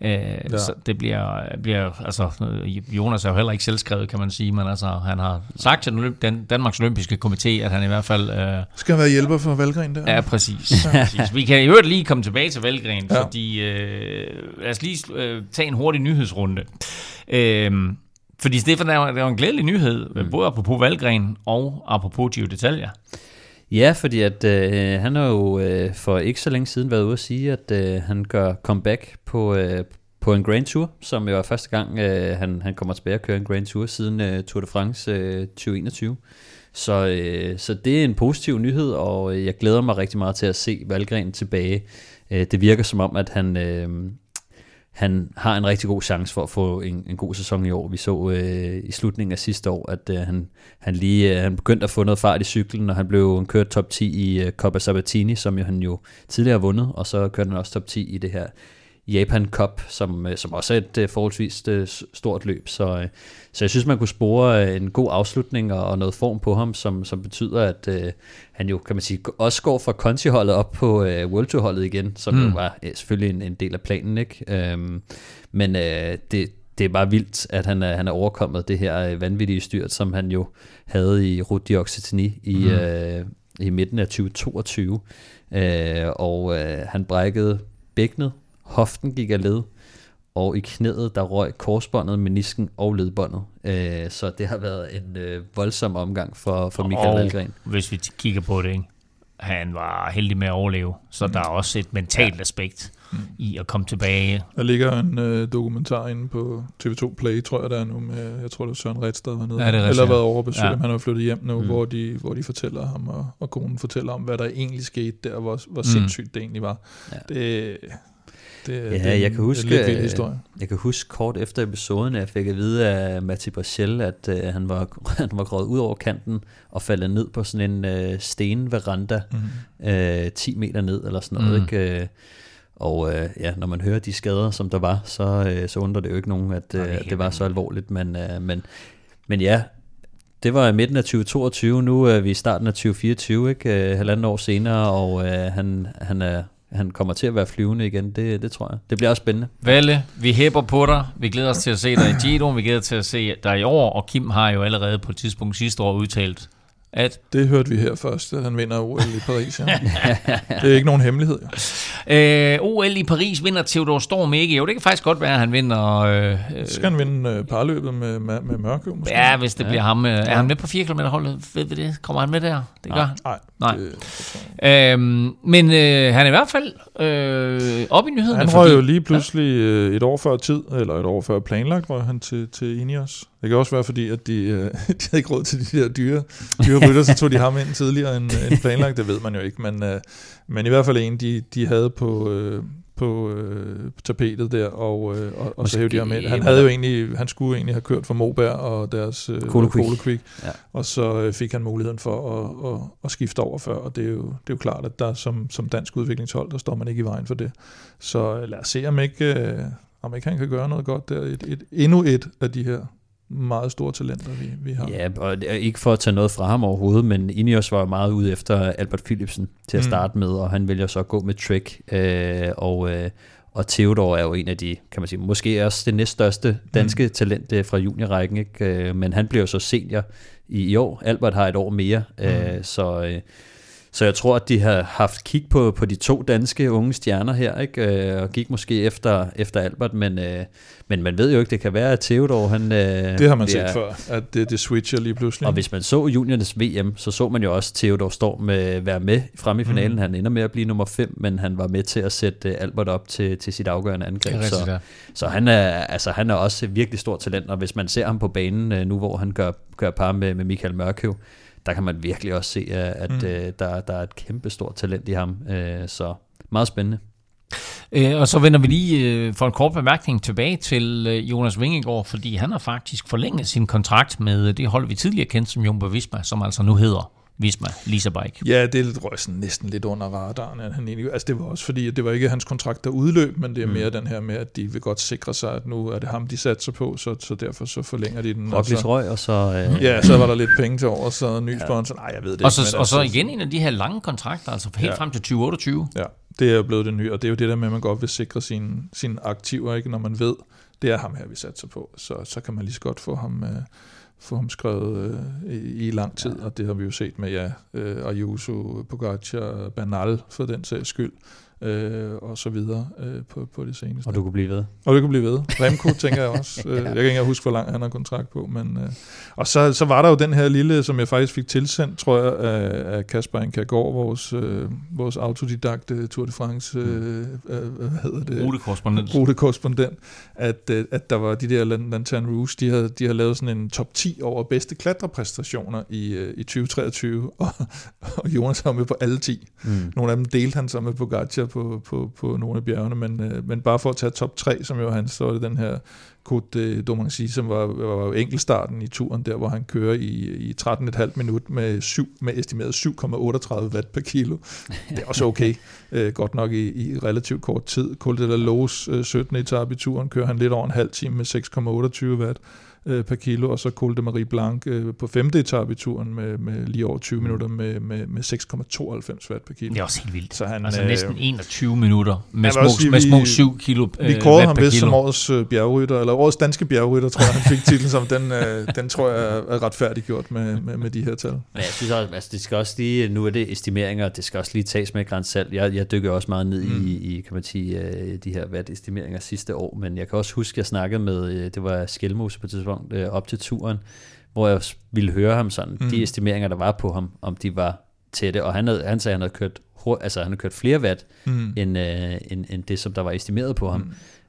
Øh, ja. Så det bliver, bliver, altså, Jonas er jo heller ikke selvskrevet, kan man sige, men altså, han har sagt til den, Danmarks Olympiske Komité, at han i hvert fald øh, Skal være hjælper for Valgren der? Ja, præcis. præcis. Vi kan i øvrigt lige komme tilbage til Valgren, Ja. fordi øh, lad os lige øh, tage en hurtig nyhedsrunde. Øh, fordi Stefan, der er er jo en glædelig nyhed, mm. både apropos Valgren og apropos Gio Detaljer. Ja, fordi at øh, han har jo øh, for ikke så længe siden været ude at sige, at øh, han gør comeback på, øh, på en Grand Tour, som jo er første gang, øh, han, han kommer tilbage og kører en Grand Tour siden øh, Tour de France øh, 2021. Så, øh, så det er en positiv nyhed, og øh, jeg glæder mig rigtig meget til at se Valgren tilbage. Øh, det virker som om, at han... Øh, han har en rigtig god chance for at få en, en god sæson i år. Vi så øh, i slutningen af sidste år, at øh, han, han lige øh, han begyndte at få noget fart i cyklen, og han blev han kørt top 10 i øh, Coppa Sabatini, som jo han jo tidligere har vundet, og så kørte han også top 10 i det her Japan Cup, som, øh, som også er et øh, forholdsvis øh, stort løb. Så, så jeg synes, man kunne spore en god afslutning og, og noget form på ham, som, som betyder, at øh, han jo, kan man sige, også går fra Conti-holdet op på øh, World Tour-holdet igen, som mm. jo var øh, selvfølgelig en, en del af planen, ikke? Øhm, men øh, det, det er bare vildt, at han er, han er overkommet det her vanvittige styrt, som han jo havde i Route d'Occitanie i, mm. øh, i midten af 2022. Øh, og øh, han brækkede bækkenet, hoften gik af led, og i knæet, der røg korsbåndet, menisken og ledbåndet. Øh, så det har været en øh, voldsom omgang for, for Michael og Valgren. hvis vi kigger på det, ikke? han var heldig med at overleve, så mm. der er også et mentalt ja. aspekt mm. i at komme tilbage. Der ligger en øh, dokumentar inde på TV2 Play, tror jeg, der er nu med, jeg tror det er Søren Redstad var nede, Ja, det er eller ja. været over at besøge Ja. Han er flyttet hjem nu, mm. hvor, de, hvor de fortæller ham, og, og konen fortæller om, hvad der egentlig skete der, hvor, hvor Mm. sindssygt det egentlig var. Ja. Det, Det, Ja, det er jeg kan huske, lidt vild øh, historie. Jeg kan huske kort efter episoden, at jeg fik at vide af Matti Brachel, at øh, han, var, han var gået ud over kanten og faldet ned på sådan en øh, stenveranda, mm. øh, 10 meter ned eller sådan noget. Mm. Ikke? Øh, Og øh, ja, når man hører de skader, som der var, så, øh, så undrer det jo ikke nogen, at, øh, at det var så alvorligt. Men, øh, men, men ja, det var i midten af 2022, nu er vi i starten af 2024, ikke? Øh, halvanden år senere, og øh, han, han, er, han kommer til at være flyvende igen, det, det tror jeg. Det bliver også spændende. Valle, vi hæpper på dig. Vi glæder os til at se dig i Giro. Vi glæder os til at se dig i år. Og Kim har jo allerede på et tidspunkt sidste år udtalt, at Det hørte vi her først, at han vinder OL i Paris. Ja. det er ikke nogen hemmelighed. Jo. øh, OL i Paris vinder Theodor Storm ikke. Jo, det kan faktisk godt være, at han vinder... Øh, øh, skal han vinde øh, parløbet med, med, med Mørkøv, måske? ja, hvis det Ja. bliver ham. Øh, er han med på 4 km holdet? Ved vi det? Kommer han med der? Det gør han. Nej, Nej. Det. Øhm, men øh, han er i hvert fald øh, op i nyhederne. Han fordi- røg jo lige pludselig øh, et år før tid, eller et år før planlagt, røg han til, til Ineos. Det kan også være, fordi at de, øh, de havde ikke råd til de der dyre, dyre rytter, så tog de ham ind tidligere end, end planlagt. Det ved man jo ikke, men, øh, men i hvert fald en, de, de havde på, øh, på øh, tapetet der, og, øh, og, og så hævde de ham ind. Han, havde jo egentlig, han skulle egentlig have kørt for Moberg og deres øh, Quick. Quick Ja. og så øh, fik han muligheden for at, at, at skifte over før, og det er jo, det er jo klart, at der som, som dansk udviklingshold, der står man ikke i vejen for det. Så øh, lad os se, om ikke, øh, om ikke han kan gøre noget godt der. Et, et, endnu et af de her meget store talenter, vi, vi har. Ja, og ikke for at tage noget fra ham overhovedet, men Ineos var jo meget ude efter Albert Philipsen til at Mm. starte med, og han vælger så at gå med Trek, øh, og, øh, og Theodor er jo en af de, kan man sige, måske også det næststørste danske mm. talent øh, fra juniorrækken, ikke? Øh, men han bliver jo så senior i, i år. Albert har et år mere, mm. øh, så... Øh, så jeg tror, at de har haft kig på, på de to danske unge stjerner her, ikke? Øh, og gik måske efter, efter Albert, men, øh, men man ved jo ikke, det kan være, at Theodor, han... Øh, Det har man bliver- set før, at det, det switcher lige pludselig. og hvis man så juniornes VM, så så man jo også Theodor Storm øh, være med frem i finalen. Mm. Han ender med at blive nummer 5, men han var med til at sætte øh, Albert op til, til sit afgørende angreb. Det er rigtigt, så, ja. så han er, altså, han er også et virkelig stort talent, og hvis man ser ham på banen øh, nu, hvor han gør, gør par med, med Michael Mørkøv, der kan man virkelig også se, øh, at Mm. øh, der, der er et kæmpe stort talent i ham. Øh, så meget spændende. Øh, og så vender vi lige øh, for en kort bemærkning tilbage til øh, Jonas Vingegaard, fordi han har faktisk forlænget sin kontrakt med det hold, vi tidligere kendte som Jumbo Visma, som altså nu hedder Visma Lisa Bike. Ja, det er lidt røg sådan næsten lidt under radaren. At han egentlig, altså det var også fordi, at det var ikke hans kontrakt, der udløb, men det er Mm. mere den her med, at de vil godt sikre sig, at nu er det ham, de satser på, så, så derfor så forlænger de den. så, røg, og så... Øh, ja, så var der lidt penge til over, så ny sponsor. Nej, jeg ved det Og ikke. så, og så altså- igen en af de her lange kontrakter, altså helt Ja. frem til 2028. Ja, det er jo blevet det nye, og det er jo det der med, at man godt vil sikre sine, sine aktiver, ikke? når man ved, det er ham her, vi satser på, så, så kan man lige så godt få ham, øh, få ham skrevet øh, i, i lang tid, ja. og det har vi jo set med, ja, øh, Ayuso, Pogacar, Bernal for den sags skyld, øh, og så videre øh, på, på det seneste. og du kunne blive ved. Og det kunne blive ved. Remco, tænker jeg også. Øh, Jeg kan ikke engang huske, hvor lang han har kontrakt på. Men, øh, og så, så var der jo den her lille, som jeg faktisk fik tilsendt, tror jeg, af, af Kasper Inkagård, vores, øh, vores autodidakte Tour de France, øh, øh, hvad hedder det? Rutekorrespondent. rutekorrespondent, at, øh, at der var de der Lan- Lanterne Rouge, de havde, de havde lavet sådan en top 10 over bedste klatrepræstationer i, øh, i 2023, og, og Jonas var med på alle 10. Mm. Nogle af dem delte han så med Pogacar på, på, på nogle af bjergene, men, øh, men bare for at tage top 3, som jo han hans, så det den her Côte d'Omancy, som var, var jo i turen der, hvor han kører i, i 13,5 minut med, 7, med estimeret 7,38 watt per kilo. Det er også okay, øh, godt nok i, i relativt kort tid. Col de la Loze, øh, 17. etape i turen, kører han lidt over en halv time med 6,28 watt øh, per kilo, og så Col de Marie Blanc øh, på 5. etape i turen med, med lige over 20 minutter med, med, med 6,92 watt per kilo. Det er også helt vildt. Så han, altså øh, næsten 21 minutter med små, sige, med små 7 kilo øh, Vi kårede ham vist som årets øh, bjergrytter, eller årets danske bjergrytter, tror jeg, han fik titlen som. Den, øh, den tror jeg er- er retfærdiggjort med, med, med de her tal. Men jeg synes også, altså det skal også lige, nu er det estimeringer, det skal også lige tages med græns salt. Jeg, jeg dykker også meget ned mm. i, i, kan man sige, øh, de her vat-estimeringer sidste år, men jeg kan også huske, jeg snakkede med, øh, det var Skelmose på et tidspunkt, øh, op til turen, hvor jeg ville høre ham sådan, mm. de estimeringer, der var på ham, om de var tætte, og han, havde, han sagde, at han havde kørt, altså han havde kørt flere watt, Mm. end, øh, end, end det, som der var estimeret på ham.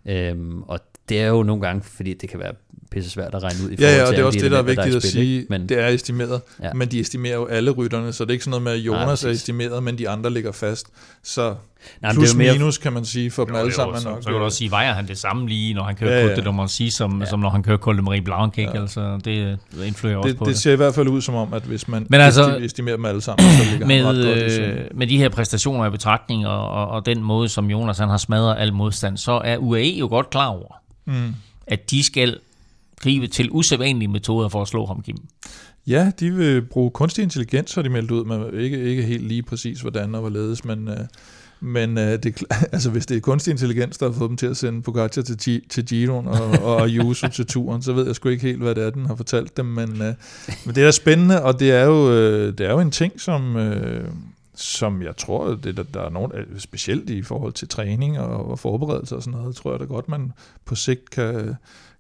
Mm. Øhm, og det er jo nogle gange, fordi det kan være pisse svært at regne ud i forhold Ja, ja, og til det er også de det, der er vigtigt at i spil, sige. ikke? Men, Det er estimeret, Ja. men de estimerer jo alle rytterne, så det er ikke sådan noget med, at Jonas er præcis. estimeret, men de andre ligger fast. Så Nej, Plus det er jo mere, minus, kan man sige, for dem alle sammen. så, nok, så kan du også sige, vejer han det samme lige, når han kører Ja, ja. Côte de Marcy, som, ja. som når han kører Côte de Marie Blanc, ikke? Ja. Altså, det, det influerer også det, på det det. ser i hvert fald ud som om, at hvis man Men altså- esti- estimerer dem alle sammen, så ligger han ret med, godt i øh, med de her præstationer i betragtning, og, og, og den måde, som Jonas han har smadret al modstand, så er UAE jo godt klar over, Mm. at de skal gribe til usædvanlige metoder for at slå ham, Kim. Ja, de vil bruge kunstig intelligens, har de meldt ud, men ikke, ikke helt lige præcis, hvordan og hvorledes, men, øh, men øh, det, altså, hvis det er kunstig intelligens, der har fået dem til at sende Pogacar til, til Giron og, og Ayuso til turen, så ved jeg sgu ikke helt, hvad det er, den har fortalt dem, men, øh, men det er spændende, og det er jo, øh, det er jo en ting, som... Øh, som jeg tror, det, der, der er nogen, øh, specielt i forhold til træning og, og forberedelse og sådan noget, tror jeg da godt, man på sigt kan,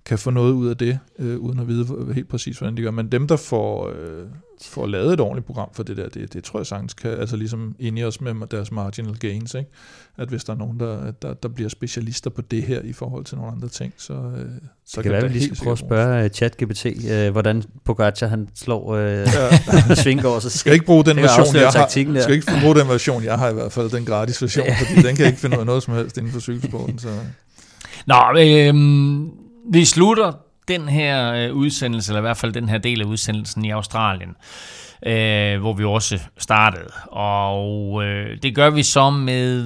kan få noget ud af det, øh, uden at vide helt præcis, hvordan de gør. Men dem, der får, øh, får lavet et ordentligt program for det der, det, det tror jeg sagtens kan, altså ligesom ind i os med deres marginal gains, ikke? at hvis der er nogen, der, der, der bliver specialister på det her i forhold til nogle andre ting, så, øh, så det kan være, det vi lige skal prøve at spørge uh, ChatGPT, uh, hvordan Pogacar han slår uh, Ja. Svingård, så skal ikke bruge den kan version, jeg har. der. Skal ikke bruge den version, jeg har i hvert fald, den gratis version, fordi den kan ikke finde ud af noget som helst inden for cykelsporten. Så. Nå, øh, vi slutter den her øh, udsendelse, eller i hvert fald den her del af udsendelsen i Australien, øh, hvor vi også startede. Og øh, det gør vi så med,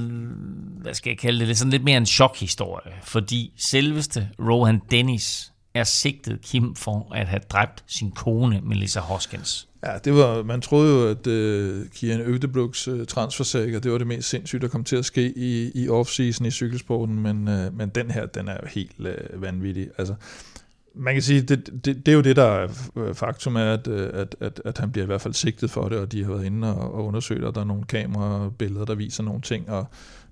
hvad skal jeg kalde det, lidt sådan lidt mere en chokhistorie, fordi selveste Rohan Dennis er sigtet Kim for at have dræbt sin kone, Melissa Hoskins. Ja, det var, man troede jo, at øh, uh, Kian Øgdebluks uh, øh, transfersag, det var det mest sindssygt, der kom til at ske i, i off-season i cykelsporten, men, uh, men den her, den er jo helt uh, vanvittig. Altså, man kan sige, det, det, det er jo det, der er faktum er, at, at, at, at han bliver i hvert fald sigtet for det, og de har været inde og, og undersøgt, og der er nogle kamerabilleder, der viser nogle ting, og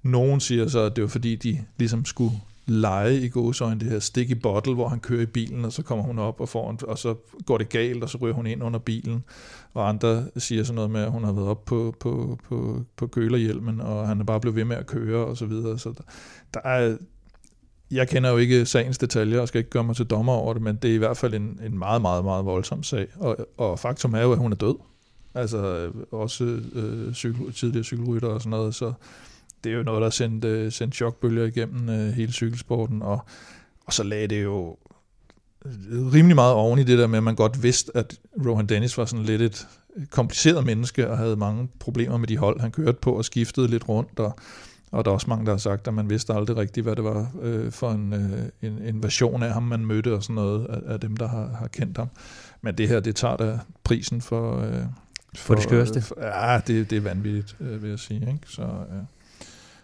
nogen siger så, at det var fordi, de ligesom skulle lege i gåsøjne det her sticky bottle, hvor han kører i bilen, og så kommer hun op og får en, og så går det galt, og så ryger hun ind under bilen. Og andre siger sådan noget med, at hun har været op på, på, på, på kølerhjelmen, og han er bare blevet ved med at køre, og så videre. Så der, der er, jeg kender jo ikke sagens detaljer, og skal ikke gøre mig til dommer over det, men det er i hvert fald en, en meget, meget, meget voldsom sag. Og, og faktum er jo, at hun er død. Altså øh, også øh, cykel, tidligere cykelrytter og sådan noget, så det er jo noget, der har sendt, øh, sendt chokbølger igennem øh, hele cykelsporten, og, og så lagde det jo rimelig meget oven i det der med, at man godt vidste, at Rohan Dennis var sådan lidt et kompliceret menneske, og havde mange problemer med de hold, han kørte på, og skiftede lidt rundt, og, og der er også mange, der har sagt, at man vidste aldrig rigtigt, hvad det var øh, for en, øh, en, en version af ham, man mødte, og sådan noget af, af dem, der har, har kendt ham. Men det her, det tager da prisen for... Øh, For det skørste. For, ja, det, det er vanvittigt, øh, vil jeg sige. Ikke? Så, øh,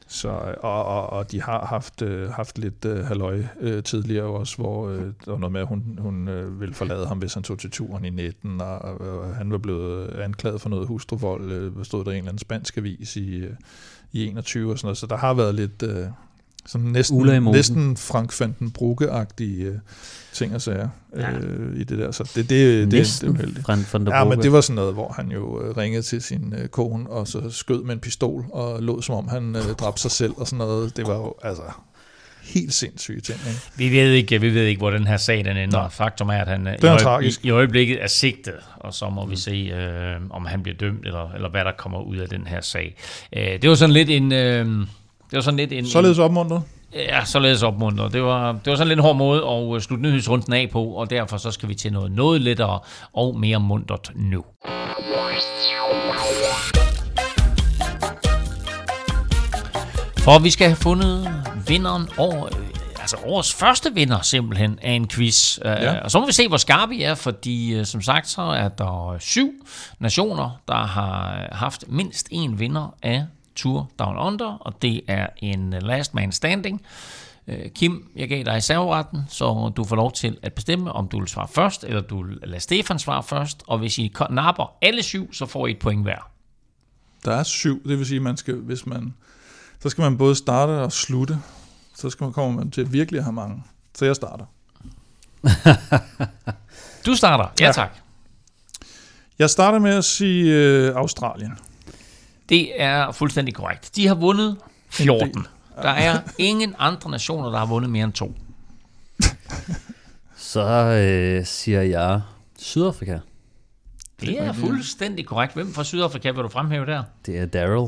så, og, og, og de har haft, øh, haft lidt øh, halløj øh, tidligere også, hvor øh, der var noget med, at hun, hun øh, ville forlade ham, hvis han tog til turen i 19, og, og, og han var blevet anklaget for noget hustruvold, øh, stod der en eller anden spansk avis i, øh, i 21 og sådan noget, så der har været lidt øh, sådan Ulla i næsten, næsten Frank van den Brugge-agtige øh, ting og sager Ja. øh, i det der, så det, det, det, det, det er uheldigt. Fra, fra der Ja, men det var sådan noget, hvor han jo øh, ringede til sin øh, kone, og så skød med en pistol, og lå som om han øh, dræbte sig selv, og sådan noget. Det var jo, altså, helt sindssyge ting, ikke? Vi ved ikke, vi ved ikke hvor den her sag den ender. Nej. Faktum er, at han øh, Den er i, øje- tragisk. i, i øjeblikket er sigtet, og så må mm. vi se, øh, om han bliver dømt, eller, eller hvad der kommer ud af den her sag. Øh, det var sådan lidt en... Øh, det var sådan lidt en, Således opmuntret. Ja, således opmuntret. Det var, det var sådan lidt en hård måde at øh, slutte nyhedsrunden af på, og derfor så skal vi til noget noget lettere og mere muntert nu. For vi skal have fundet vinderen over, altså årets første vinder simpelthen af en quiz. Ja. Ja. Og så må vi se, hvor skarpe I er, fordi øh, som sagt, så er der syv nationer, der har haft mindst en vinder af Tour Down Under, og det er en last man standing. Øh, Kim, jeg gav dig serveretten, så du får lov til at bestemme, om du vil svare først, eller du vil lade Stefan svare først. Og hvis I napper alle syv, så får I et point hver. Der er syv, det vil sige, man skal, hvis man, så skal man både starte og slutte. Så skal man komme man til virkelig at have mange. Så jeg starter. Du starter. Ja, Ja. tak. Jeg starter med at sige øh, Australien. Det er fuldstændig korrekt. De har vundet 14. del. Der er ingen andre nationer, der har vundet mere end to. Så øh, siger jeg Sydafrika. Det er fuldstændig korrekt. Hvem fra Sydafrika vil du fremhæve der? Det er Daryl.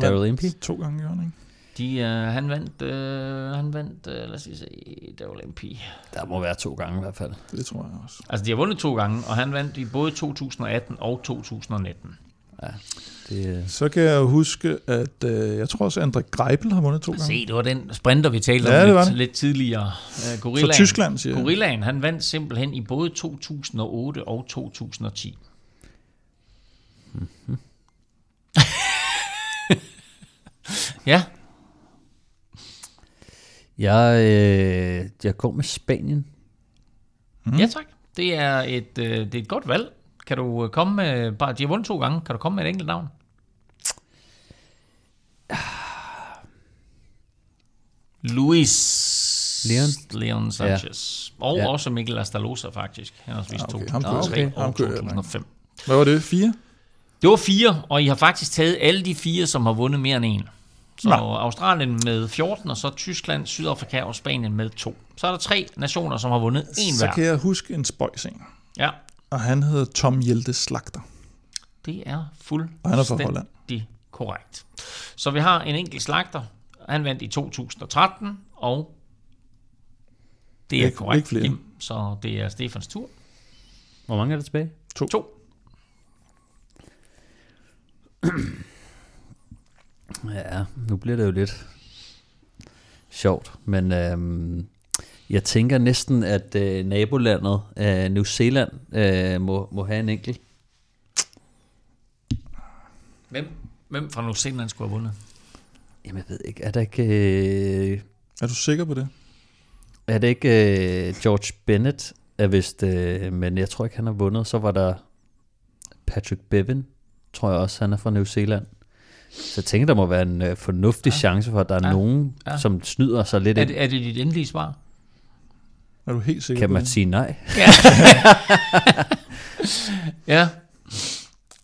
Daryl Impey? To gange, gjorde han, ikke? De, øh, han vandt, øh, han vandt, øh, lad os se, var MP. Der må være to gange i hvert fald. Det tror jeg også. Altså, de har vundet to gange, og han vandt i både 2018 og 2019. Det, øh, Så kan jeg huske, at øh, jeg tror også, at André Greipel har vundet to gange. Se, det var den sprinter, vi talte om Ja, var lidt, det. lidt tidligere. Uh, Så Gorillaen, Tyskland, siger jeg. Gorillaen, han vandt simpelthen i både 2008 og 2010. ja, jeg, øh, jeg går med Spanien. mm. ja tak. Det er, et, øh, det er et godt valg. Kan du øh, komme med, bare, de har vundet to gange, kan du komme med et enkelt navn? Luis Leon? Leon Sanchez. Ja. Og Ja. også Mikkel Astalosa faktisk. Henholdsvis Ah, okay. 2003 Ham kører- og ham kører jeg med. 2005. Hvad var det? Fire? Det var fire, og I har faktisk taget alle de fire, som har vundet mere end en. Så Nå. Australien med 14, og så Tyskland, Sydafrika og Spanien med to. Så er der tre nationer, som har vundet en Så hver. kan jeg huske en spøjs en. Ja, Og han hedder Tom Hjelte Slagter. det er han fuldstændig korrekt. Så vi har en enkelt slagter. Han vandt i 2013, og det er Ikke- korrekt, ikke flere. Kim. Så det er Stefans tur. Hvor mange er der tilbage? To. To. Ja, nu bliver det jo lidt sjovt, men øhm, jeg tænker næsten, at øh, nabolandet øh, New Zealand øh, må, må have en enkelt. Hvem, hvem fra New Zealand skulle have vundet? Jamen, jeg ved ikke, er der ikke, øh, Er du sikker på det? er det ikke øh, George Bennett, er vist, øh, men jeg tror ikke, han har vundet. Så var der Patrick Bevan, tror jeg også, han er fra New Zealand. Så jeg tænker, der må være en øh, fornuftig ja. chance for, at der er Ja. ja. nogen, Ja. ja. som snyder sig lidt Er ind. det, er det dit endelige svar? Er du helt sikker Kan på man det? sige nej? Ja.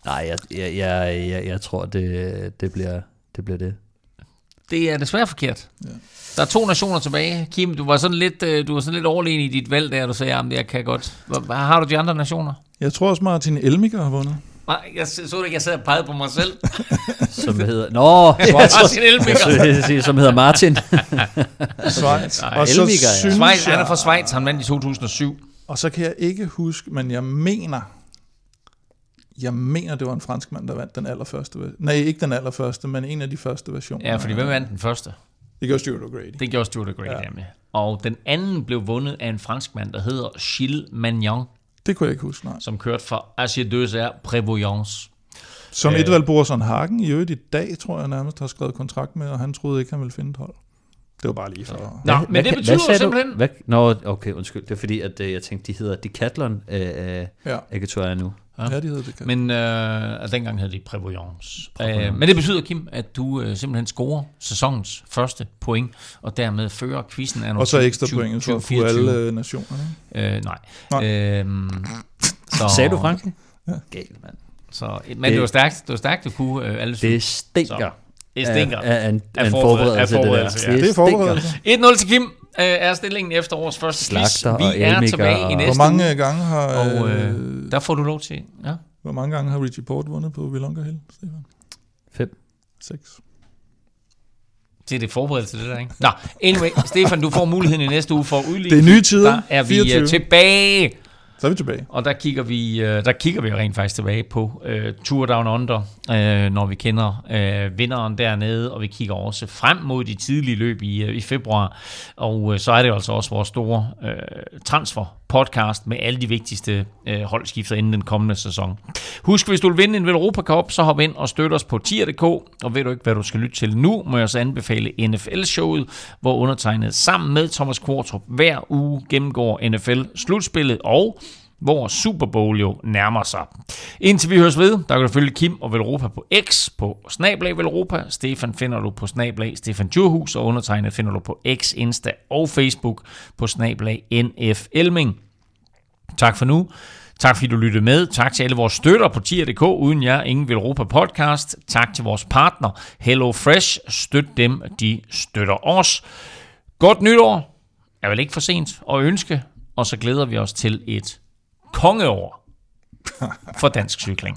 Nej, jeg, jeg, jeg, jeg, jeg tror, det, det, bliver, det bliver det. Det er desværre forkert. Ja. Der er to nationer tilbage. Kim, du var sådan lidt, øh, du var sådan lidt overlegen i dit valg der, du sagde, at jeg kan godt. Hvad, har du de andre nationer? Jeg tror også, Martin Elmiger har vundet. Nej, jeg så ikke, jeg sad og pegede på mig selv. Som hedder... Nå, Martin sige, som hedder Martin. Schweiz. Nej, og, så ja. Schweiz, han er fra Schweiz, han vandt i 2007. og så kan jeg ikke huske, men jeg mener, jeg mener, det var en fransk mand, der vandt den allerførste. Nej, ikke den allerførste, men en af de første versioner. Ja, fordi hvem vandt den første? Det gør Stuart O'Grady. Det gjorde Stuart O'Grady, Ja. ja. med. Og den anden blev vundet af en franskmand, der hedder Gilles Magnon, Det kunne jeg ikke huske, nej. som kørte for AG2R Prévoyance. Som Øh. Edvald Borsson Hagen i øvrigt i dag, tror jeg nærmest har skrevet kontrakt med, og han troede ikke, han ville finde et hold. Det var bare lige for... Nå, men det betyder sagde simpelthen... Du? Hvad? Nå, okay, undskyld. Det er fordi, at øh, jeg tænkte, de hedder Decathlon øh, øh, Ja, Agatoria nu. Ja. ja de hedder det. Kan. Men øh, altså, dengang hed det Prévoyance. Øh, men det betyder, Kim, at du øh, simpelthen scorer sæsonens første point, og dermed fører quizzen af Og så ekstra point for at få alle øh, nationerne. Øh, nej. Nej. Øhm, så, Sagde du Frankrig? Ja. Galt, mand. Så, men det, var stærkt, det var stærkt, du kunne øh, alle. Det stinker. Det stinker. Af, af, en, Af forberedelse, af det der. forberedelse, ja. Det er forberedelse. 1-0 til Kim øh, er stillingen efter årets første quiz. Vi og er tilbage i og- næste Hvor mange uge, gange har, og øh, øh, der får du lov til... Ja. hvor mange gange har Richie Port vundet på Willunga Hill, Stefan? Fem. Seks. Det er det forberedelse, det der, ikke? Nå, anyway, Stefan, du får muligheden i næste uge for at udligne. Det er nye tider. Der er vi 24. øh, tilbage. Så er vi tilbage. Og der kigger vi, øh, der kigger vi rent faktisk tilbage på uh, Tour Down Under, uh, når vi kender uh, vinderen dernede, og vi kigger også frem mod de tidlige løb i, uh, i februar. Og uh, så er det altså også vores store uh, transfer podcast med alle de vigtigste øh, holdskifter inden den kommende sæson. Husk, hvis du vil vinde en Europa Cup, så hop ind og støt os på tier.dk, og ved du ikke, hvad du skal lytte til nu, må jeg så anbefale NFL-showet, hvor undertegnet sammen med Thomas Kvartrup hver uge gennemgår NFL-slutspillet og hvor Super Bowl jo nærmer sig. Indtil vi høres ved, der kan du følge Kim og Velropa på X, på Snablag Velropa. Stefan finder du på Snablag Stefan Djurhus, og undertegnet finder du på X, Insta og Facebook på Snablag NF Elming. Tak for nu. Tak fordi du lyttede med. Tak til alle vores støtter på tier.dk. Uden jer, ingen vil Europa podcast. Tak til vores partner Hello Fresh. Støt dem, de støtter os. Godt nytår. Er vel ikke for sent at ønske. Og så glæder vi os til et kongeår for dansk cykling.